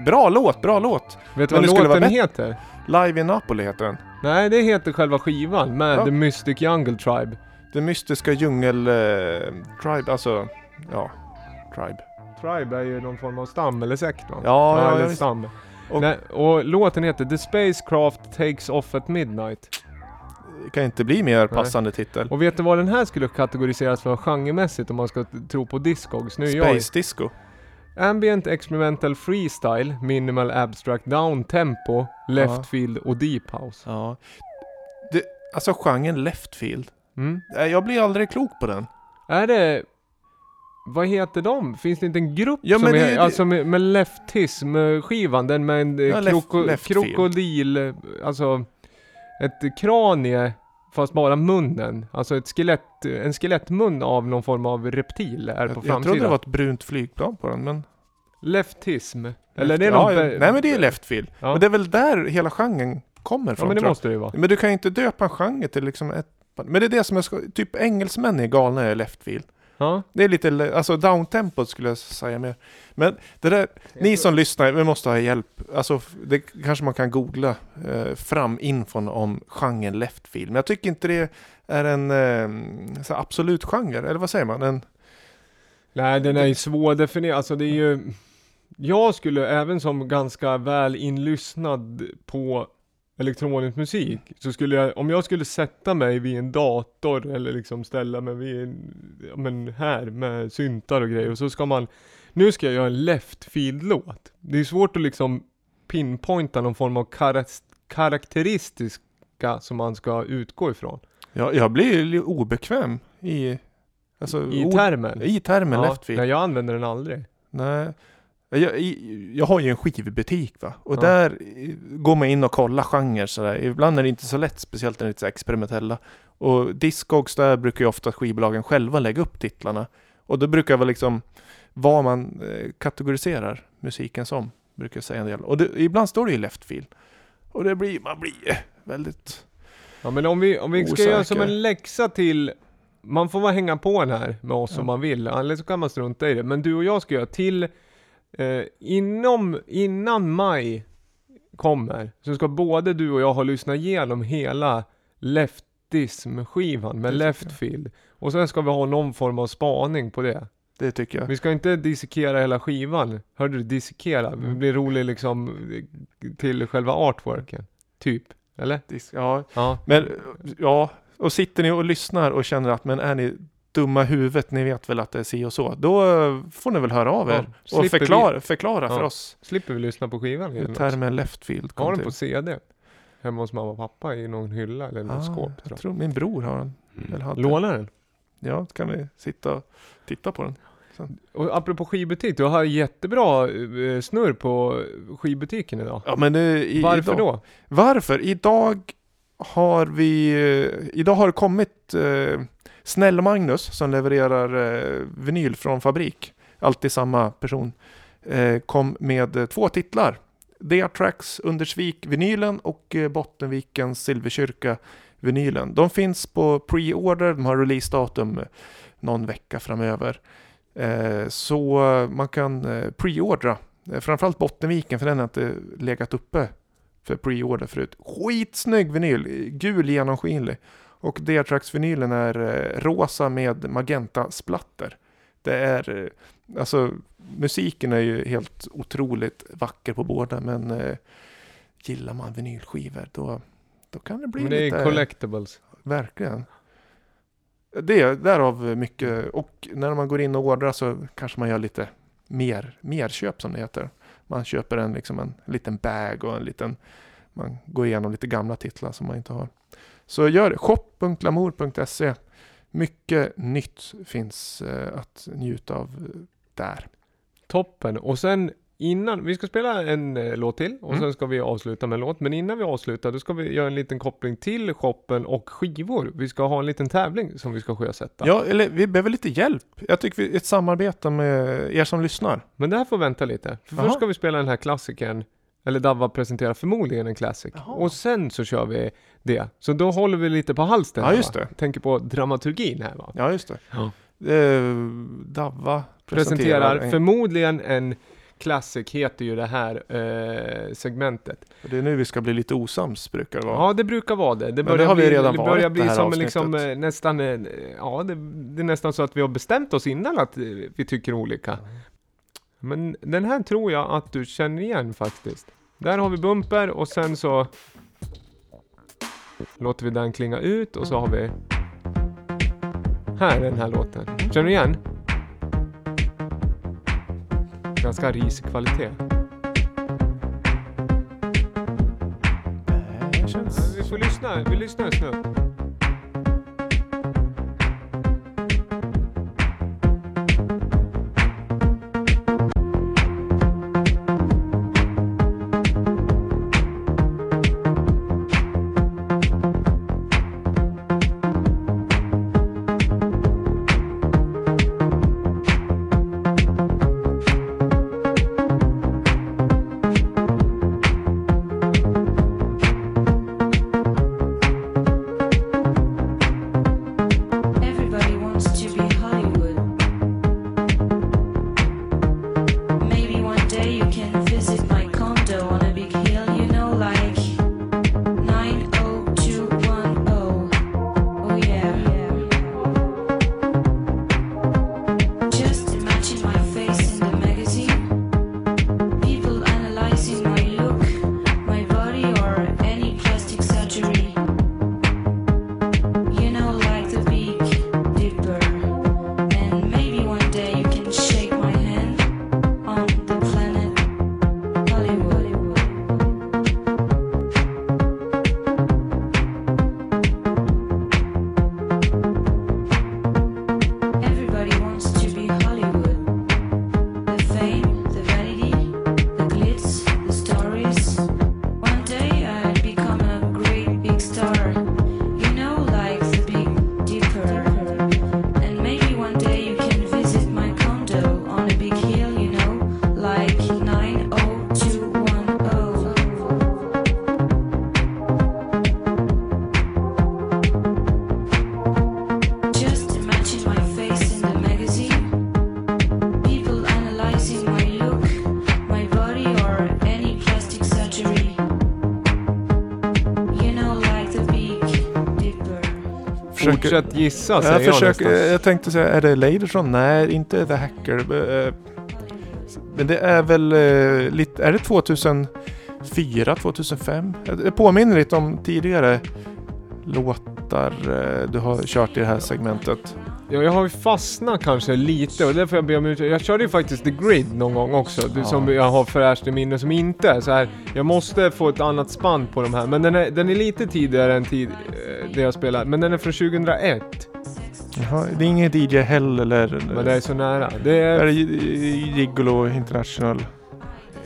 Bra låt, bra låt! Vet du vad låten heter? Live in Napoli heter den. Nej, det heter själva skivan med Ja. The Mystic Jungle Tribe. Det mystiska djungel... Eh, tribe, alltså... Ja, tribe. Tribe är ju någon form av stam eller sekt va? Ja, ja, eller ja, stam. Och- Nej, och låten heter The Spacecraft Takes Off at Midnight. Det kan inte bli mer passande titel. Och vet du vad den här skulle kategoriseras för genremässigt om man ska tro på Discogs? Nu är jag Space Disco. Ambient Experimental Freestyle, Minimal Abstract Down Tempo, Left Ja. Field och Deep House. Ja. Det, alltså genren Leftfield. Mm. Nej, Jag blir aldrig klok på den. Är det... Vad heter de? Finns det inte en grupp Ja, som är, det- alltså med, med Leftism-skivan? Den med en eh, Ja, left- kroko, Leftfield. krokodil, eh, alltså ett kranie fast bara munnen. Alltså ett skelett, en skelettmun av någon form av reptil är på Jag, jag framsidan. trodde det var ett brunt flygplan på den, men... Leftism. Eller det är ja, någon... ja. Nej men det är Leftfield. Ja. Men det är väl där hela genren kommer Ja ifrån men det jag. måste det ju vara. Men du kan ju inte döpa en genre till liksom ett... Men det är det som är så... Typ engelsmän är galna i Leftfield. Ja, Det är lite, alltså downtempot skulle jag säga mer. Men det där, ni som lyssnar, vi måste ha hjälp. Alltså det kanske man kan googla eh, fram infon om genren leftfield. Men jag tycker inte det är en eh, absolut genre, eller vad säger man? En, nej den är ju svårdefinierad, alltså det är ju Jag skulle även som ganska väl inlyssnad på elektronisk musik så skulle jag, om jag skulle sätta mig vid en dator eller liksom ställa mig vid en, ja, men här med syntar och grejer och så ska man Nu ska jag göra en left field-låt. Det är svårt att liksom pinpointa någon form av karas- karaktäristiska som man ska utgå ifrån. jag, jag blir ju obekväm i, alltså, I termen. i termen Ja, leftfield. nej, jag använder den aldrig. Nej. Jag, jag har ju en skivbutik va. Och Ja. där eh, går man in och kollar genrer sådär. Ibland är det inte så lätt, speciellt när det är lite experimentella. Och Discogs där brukar ju ofta skivbolagen själva lägga upp titlarna. Och då brukar vara liksom vad man eh, kategoriserar musiken som. Brukar jag säga en del. Och det, ibland står det ju left field. Och det blir, man blir väldigt... Ja men om vi, om vi ska Osäker. göra som en läxa till Man får bara hänga på den här med oss Ja. om man vill, eller så kan man strunta i det. Men du och jag ska göra till eh, inom, innan maj kommer, så ska både du och jag ha lyssnat igenom hela Leftism-skivan med Det Leftfield. Och sen ska vi ha någon form av spaning på det. Det tycker jag. Vi ska inte dissekera hela skivan. Hörde du dissekera? Det Mm. blir roligt liksom till själva artworken. Typ. Eller? Dis- Ja, Ja. Men ja, och sitter ni och lyssnar och känner att men är ni dumma huvudet, ni vet väl att det är si och så. Då eh, får ni väl höra av Ja, er och slipper förklara, förklara Ja. för oss Slipper vi lyssna på skivan hur termen leftfield Har kom den till. på CD? Hemma hos mamma och pappa i någon hylla eller något Ah, skåp tror jag jag. tror min bror har den. Eller hade. Låna den. Ja, då kan vi sitta och titta på den. Och apropå skivbutik, du har jättebra eh, snurr på skivbutiken idag. Ja, men det, i, Varför idag, då? Varför? Idag har vi... eh, Idag har det kommit eh, Snäll-Magnus som levererar eh, vinyl från fabrik. Alltid samma person. Eh, kom med eh, två titlar. Deatrax Undersvik vinylen och eh, Bottenvikens Silverkyrka vinylen. De finns på pre-order. De har releasedatum eh, någon vecka framöver. Eh, så eh, man kan eh, pre-ordra. Eh, framförallt Bottenviken för den har inte legat uppe för pre-order förut. Skitsnygg vinyl, gul genomskinlig. Och Deatrax-vinylen är eh, rosa med magenta-splatter. Det är, eh, alltså musiken är ju helt otroligt vacker på båda men eh, gillar man vinylskivor då, då kan det bli Men det lite... är collectibles. Verkligen. Det är därav mycket och när man går in och ordrar så kanske man gör lite mer, mer köp som det heter. Man köper en, liksom en liten bag och en liten, man går igenom lite gamla titlar som man inte har. Så gör det, shop.glamour.se. Mycket nytt finns eh, att njuta av eh, där. Toppen. Och sen innan, vi ska spela en eh, låt till och Mm. sen ska vi avsluta med en låt. Men innan vi avslutar, då ska vi göra en liten koppling till shoppen och skivor. Vi ska ha en liten tävling som vi ska sjösätta. Ja, eller vi behöver lite hjälp. Jag tycker vi, ett samarbete med er som lyssnar. Men det här får vänta lite. För först ska vi spela den här klassikern. Eller Davva presenterar förmodligen en classic. Jaha. Och sen så kör vi det. Så då håller vi lite på halsen. Ja, här, just det. Tänker på dramaturgin här va. Ja, just det. Ja. Eh, Davva Presenterar en- förmodligen en classic heter ju det här eh, segmentet. Det är nu vi ska bli lite osams brukar det vara. Ja, det brukar vara det. Det det börjar har vi bli, redan det varit börjar det bli här som avsnittet. liksom eh, nästan, ja det, det är nästan så att vi har bestämt oss innan att eh, vi tycker olika. Men den här tror jag att du känner igen faktiskt. Där har vi bumper och sen så låter vi den klinga ut och så har vi här är den här låten. Känner du igen? Ganska risig kvalitet. Känns... Vi får lyssna, vi lyssnar en snutt. Gissa säger Jag, jag, försöker, nästan. jag tänkte säga, är det Laderson? Nej, inte The Hacker. Eh, Men det är väl eh, lite, är det 2004, 2005? Det påminner lite om tidigare låtar eh, du har kört i det här segmentet. Ja, jag har ju fastnat kanske lite och därför jag ber om ursäkt. Jag körde ju faktiskt The Grid någon gång också, Ja. som jag har fräscht i minne som inte är så här. Jag måste få ett annat spann på de här, men den är, den är lite tidigare än tid, det jag spelar, men den är från 2001. Jaha, det är ingen DJ Hell eller... Men det är så nära. Det är, är det Gigolo International?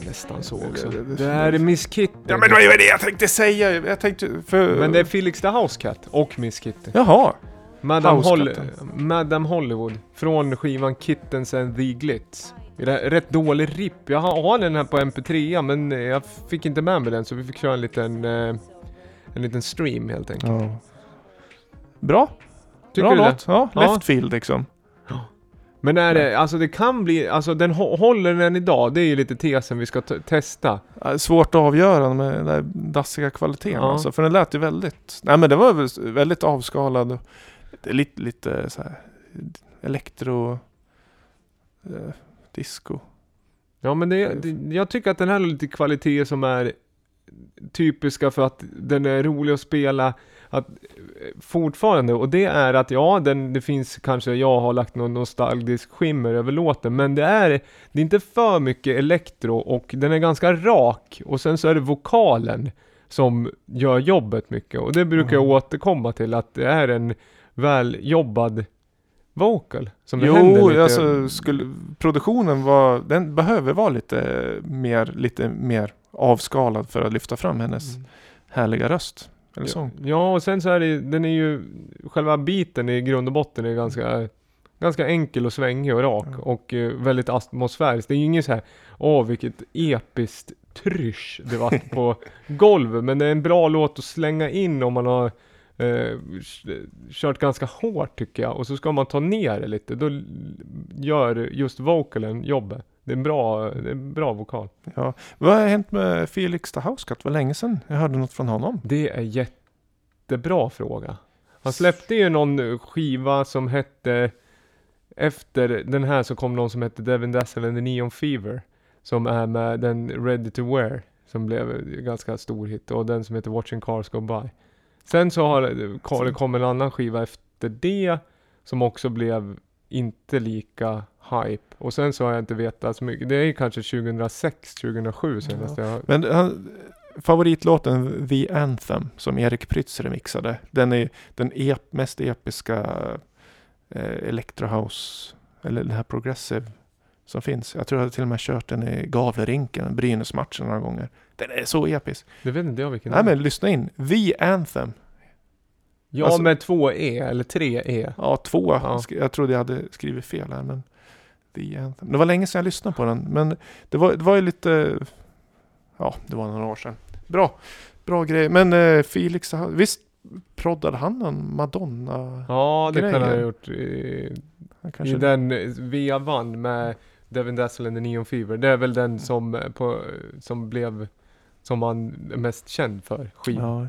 nästan så också. Det- det- Det här är Miss Kitty. Ja men det var ju det jag tänkte säga! Jag tänkte för... Men det är Felix the House Cat och Miss Kitty. Jaha! Madame, Hol Housekatten. Madame Hollywood från skivan Kittens and the Glitz. Det är rätt dålig ripp. Jag har den här på MP3 men jag fick inte med mig den så vi fick köra en liten, eh, en liten stream helt enkelt. Ja. Bra! Tycker Bra du det? låt. Ja, Ja. left field liksom. Men är det, alltså det kan bli, alltså den hå- håller den idag? Det är ju lite tesen vi ska testa. Ja, Svårt att avgöra med den där dassiga kvaliteten Ja. alltså. För den lät ju väldigt... Nej men det var väl väldigt avskalad. Det lite, lite så här elektro... Eh, disco. Ja men det, det, jag tycker att den här har lite kvaliteter som är typiska för att den är rolig att spela att, eh, fortfarande och det är att ja, den, det finns kanske, jag har lagt någon nostalgisk skimmer över låten men det är, det är inte för mycket elektro och den är ganska rak och sen så är det vokalen som gör jobbet mycket och det brukar jag Mm. återkomma till att det är en väljobbad vocal som det händer Jo, lite. alltså skulle, produktionen var, den behöver vara lite mer, lite mer avskalad för att lyfta fram hennes Mm. härliga röst. Eller Ja, sång. ja, och sen så är det den är ju, själva biten i grund och botten är ganska, ganska enkel och svängig och rak Ja. och eh, väldigt atmosfärisk. Det är ju inget så här, åh vilket episkt trysch det var på golvet, men det är en bra låt att slänga in om man har eh, kört ganska hårt tycker jag, och så ska man ta ner det lite, då gör just vocalen jobbet. Det är en bra, det är en bra vokal. Ja. Vad har hänt med Felix the House Cat? Det var länge sedan jag hörde något från honom. Det är jättebra fråga. Han släppte ju någon skiva som hette efter den här så kom någon som hette Devin Dazzle and the Neon Fever. Som är med den Ready to Wear. Som blev en ganska stor hit. Och den som heter Watching Cars Go By. Sen så har det kom en annan skiva efter det. Som också blev inte lika hype. Och sen så har jag inte vetat så mycket. Det är ju kanske 2006, 2007 senast jag Men han, favoritlåten The Anthem som Erik Prytz remixade. Den är den ep, mest episka eh, electro house eller den här progressive som finns. Jag tror jag till och med kört den i Gavlerinken, Brynäs-matchen några gånger. Den är så episk. Det vet inte jag vilken Nej är. men lyssna in. The Anthem. Ja, alltså- med två E, eller tre E. Ja, två. Ja. Jag trodde jag hade skrivit fel här men The Anthem. Det var länge sedan jag lyssnade på den. Men det var, det var ju lite... Ja, det var några år sedan. Bra. Bra grej. Men eh, Felix, visst proddade han någon Madonna? Ja, det kan han ha gjort i, i den eh, vevan med Devin Dazzle and the Neon Fever. Det är väl den som, eh, på, som blev, som han är mest känd för. Skiv. ja.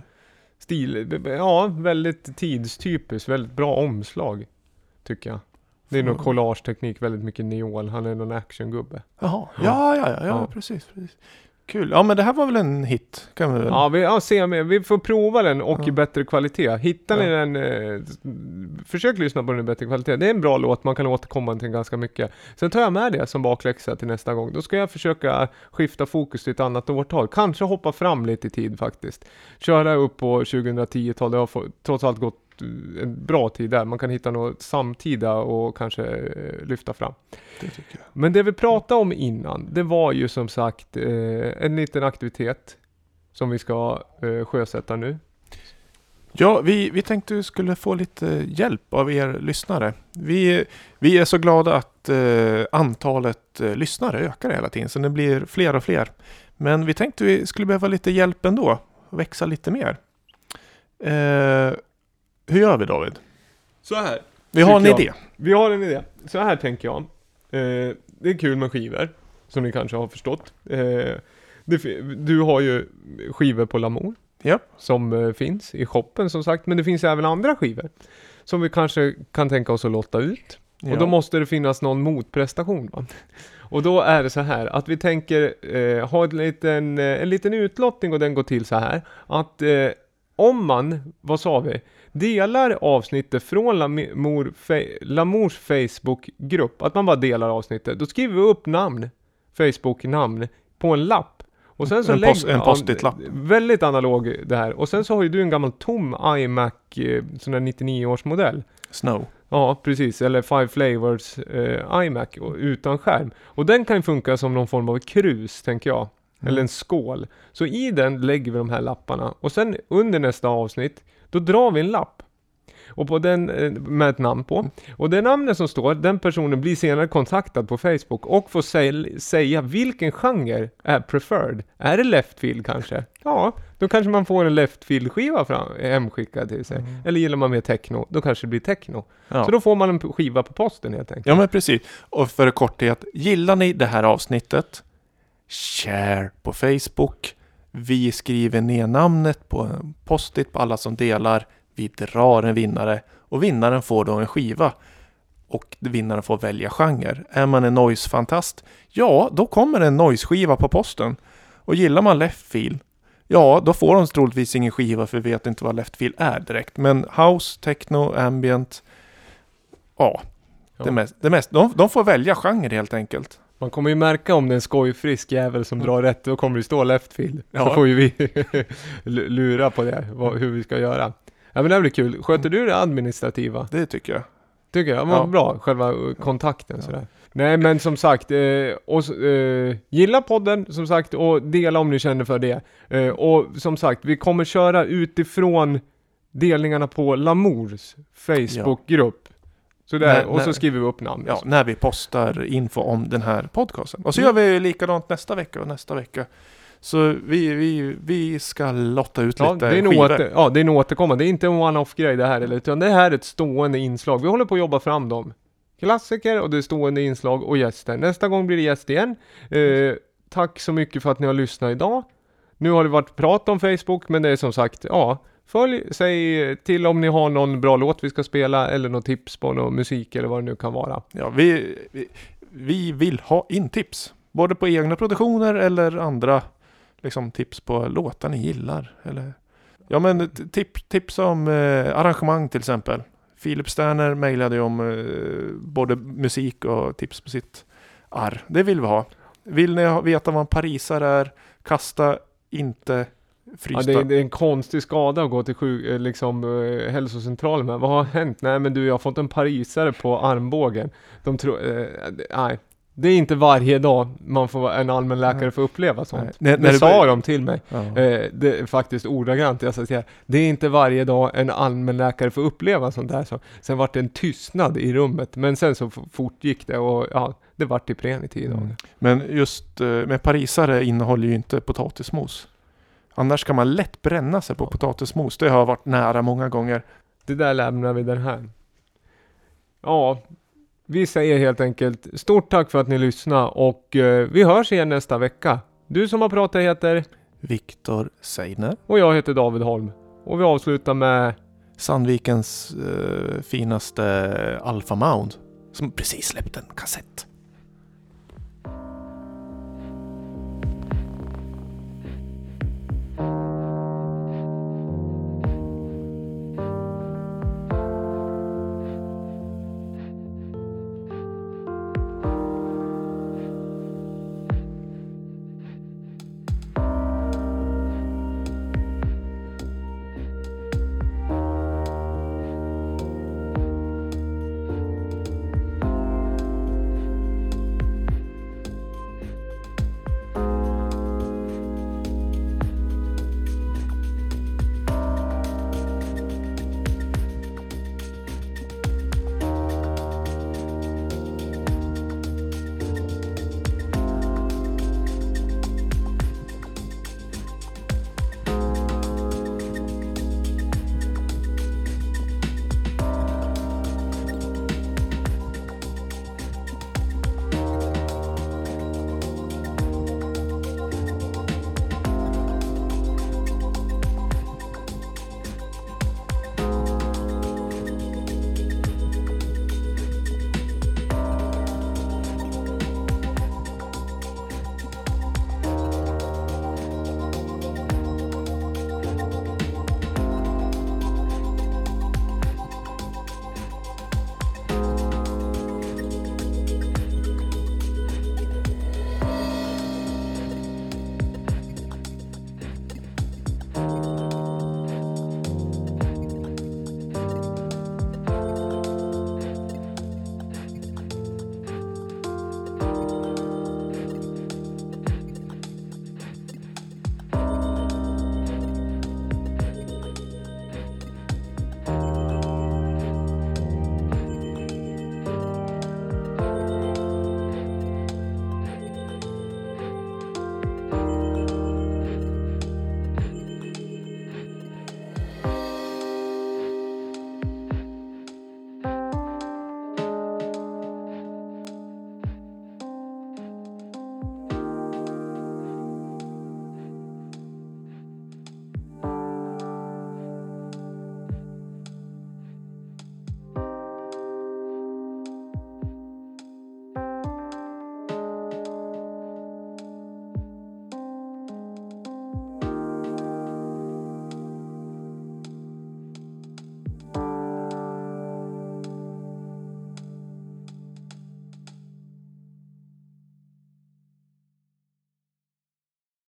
Stil, ja, väldigt tidstypiskt, väldigt bra omslag. Tycker jag. Det är nog Får- collage-teknik, väldigt mycket neon. Han är någon actiongubbe. Jaha. Ja, ja, ja, ja, Ja. Precis, precis. Kul. Ja, men det här var väl en hit? Kan vi väl? Ja, vi, ja, se vi får prova den och Ja. i bättre kvalitet. Hittar ni Ja. den, eh, försök lyssna på den i bättre kvalitet. Det är en bra låt, man kan återkomma till ganska mycket. Sen tar jag med det som bakläxa till nästa gång. Då ska jag försöka skifta fokus till ett annat årtal. Kanske hoppa fram lite i tid faktiskt. Köra upp på 2010-tal, det har trots allt gått en bra tid där. Man kan hitta något samtida och kanske eh, lyfta fram. Det tycker jag. Men det vi pratade om innan, det var ju som sagt eh, en liten aktivitet som vi ska eh, sjösätta nu. Ja, vi, vi tänkte vi skulle få lite hjälp av er lyssnare. Vi, vi är så glada att eh, antalet eh, lyssnare ökar hela tiden, så det blir fler och fler. Men vi tänkte vi skulle behöva lite hjälp ändå, växa lite mer. Eh, hur gör vi David? Så här. Vi har en jag. idé. Vi har en idé. Så här tänker jag. Eh, det är kul med skivor, som ni kanske har förstått. Eh, det, du har ju skivor på Lamour. Ja. Som eh, finns i shoppen som sagt, men det finns även andra skivor. som vi kanske kan tänka oss att lotta ut. Ja. Och då måste det finnas någon motprestation. Va? Och då är det så här att vi tänker eh, ha en liten, eh, en liten utlottning och den går till så här att eh, om man, vad sa vi, delar avsnittet från Lamour, Lamours Facebook-grupp, att man bara delar avsnittet, då skriver vi upp namn, Facebook-namn, på en lapp. Och sen så En post- en post-it-lapp. Väldigt analog det här. Och sen så har ju du en gammal tom iMac, eh, sån där 99-årsmodell. Snow. Ja, precis. Eller Five Flavors eh, iMac utan skärm. Och den kan ju funka som någon form av krus, tänker jag. Mm. Eller en skål. Så i den lägger vi de här lapparna. Och sen under nästa avsnitt, då drar vi en lapp. Och på den, eh, med ett namn på. Och det namnet som står, den personen blir senare kontaktad på Facebook och får säl- säga vilken genre är preferred. Är det leftfield kanske? Ja, då kanske man får en leftfield-skiva fram, hemskickad till sig. Eller gillar man mer techno, då kanske det blir techno. Mm. Ja. Så då får man en skiva på posten helt enkelt. Ja men precis. Och för korthet, gillar ni det här avsnittet? Share på Facebook. Vi skriver ner namnet på en post-it på alla som delar. Vi drar en vinnare och vinnaren får då en skiva. Och vinnaren får välja genre. Är man en noise-fantast? Ja, då kommer en noise-skiva på posten. Och gillar man left feel? Ja, då får de troligtvis ingen skiva för vi vet inte vad left feel är direkt. Men house, techno, ambient. Ja, Ja. det mest, det mest, de, de får välja genre helt enkelt. Man kommer ju märka om det är en skojfrisk jävel som drar rätt, då kommer det stå leftfield. Så Ja. får ju vi lura på det, vad, hur vi ska göra. Ja men det blir kul. Sköter du det administrativa? Det tycker jag. Tycker jag. Vad Ja. bra, själva eh, kontakten Ja. sådär. Nej men som sagt, eh, och, eh, gilla podden som sagt och dela om ni känner för det. Eh, och som sagt, vi kommer köra utifrån delningarna på Lamours Facebookgrupp. Så där, Nej, och så skriver vi upp namn. Ja, när vi postar info om den här podcasten. Och så Mm. gör vi likadant nästa vecka och nästa vecka. Så vi, vi, vi ska lotta ut Ja, lite det är en åter, ja, det är en återkommande. Det är inte en one-off grej det här, eller, utan det här är ett stående inslag. Vi håller på att jobba fram dem. Klassiker och det är stående inslag och gäster. Nästa gång blir det gäst igen. Eh, tack så mycket för att ni har lyssnat idag. Nu har det varit prat om Facebook, men det är som sagt, ja, följ, säg till om ni har någon bra låt vi ska spela eller något tips på någon musik eller vad det nu kan vara. Ja, vi, vi, vi vill ha in tips. Både på egna produktioner eller andra liksom, tips på låtar ni gillar. Eller, ja, men tip, tips om eh, arrangemang till exempel. Filip Sterner mejlade ju om eh, både musik och tips på sitt arr. Det vill vi ha. Vill ni ha, veta vad en parisare är, kasta inte Ja, det, är, det är en konstig skada att gå till sjuk, eh, liksom, eh, hälsocentralen med. Vad har hänt? Nej men du, jag har fått en parisare på armbågen. De tror, eh, nej. Det är inte varje dag man får en allmänläkare får uppleva sånt. Nej. När- när det sa börjar- de till mig. Ja. Eh, det är faktiskt ordagrant, jag säga. Det är inte varje dag en allmänläkare får uppleva sånt där. Så, sen vart det en tystnad i rummet, men sen så fortgick det och ja, det vart Ipren i tio dagar. Mm. Men just eh, med parisare innehåller ju inte potatismos. Annars kan man lätt bränna sig på potatismos. Det har varit nära många gånger. Det där lämnar vi den här. Ja, vi säger helt enkelt stort tack för att ni lyssnade och eh, vi hörs igen nästa vecka. Du som har pratat heter Viktor Seidner. och jag heter David Holm. Och vi avslutar med Sandvikens eh, finaste Alpha Mound. Som precis släppt en kassett.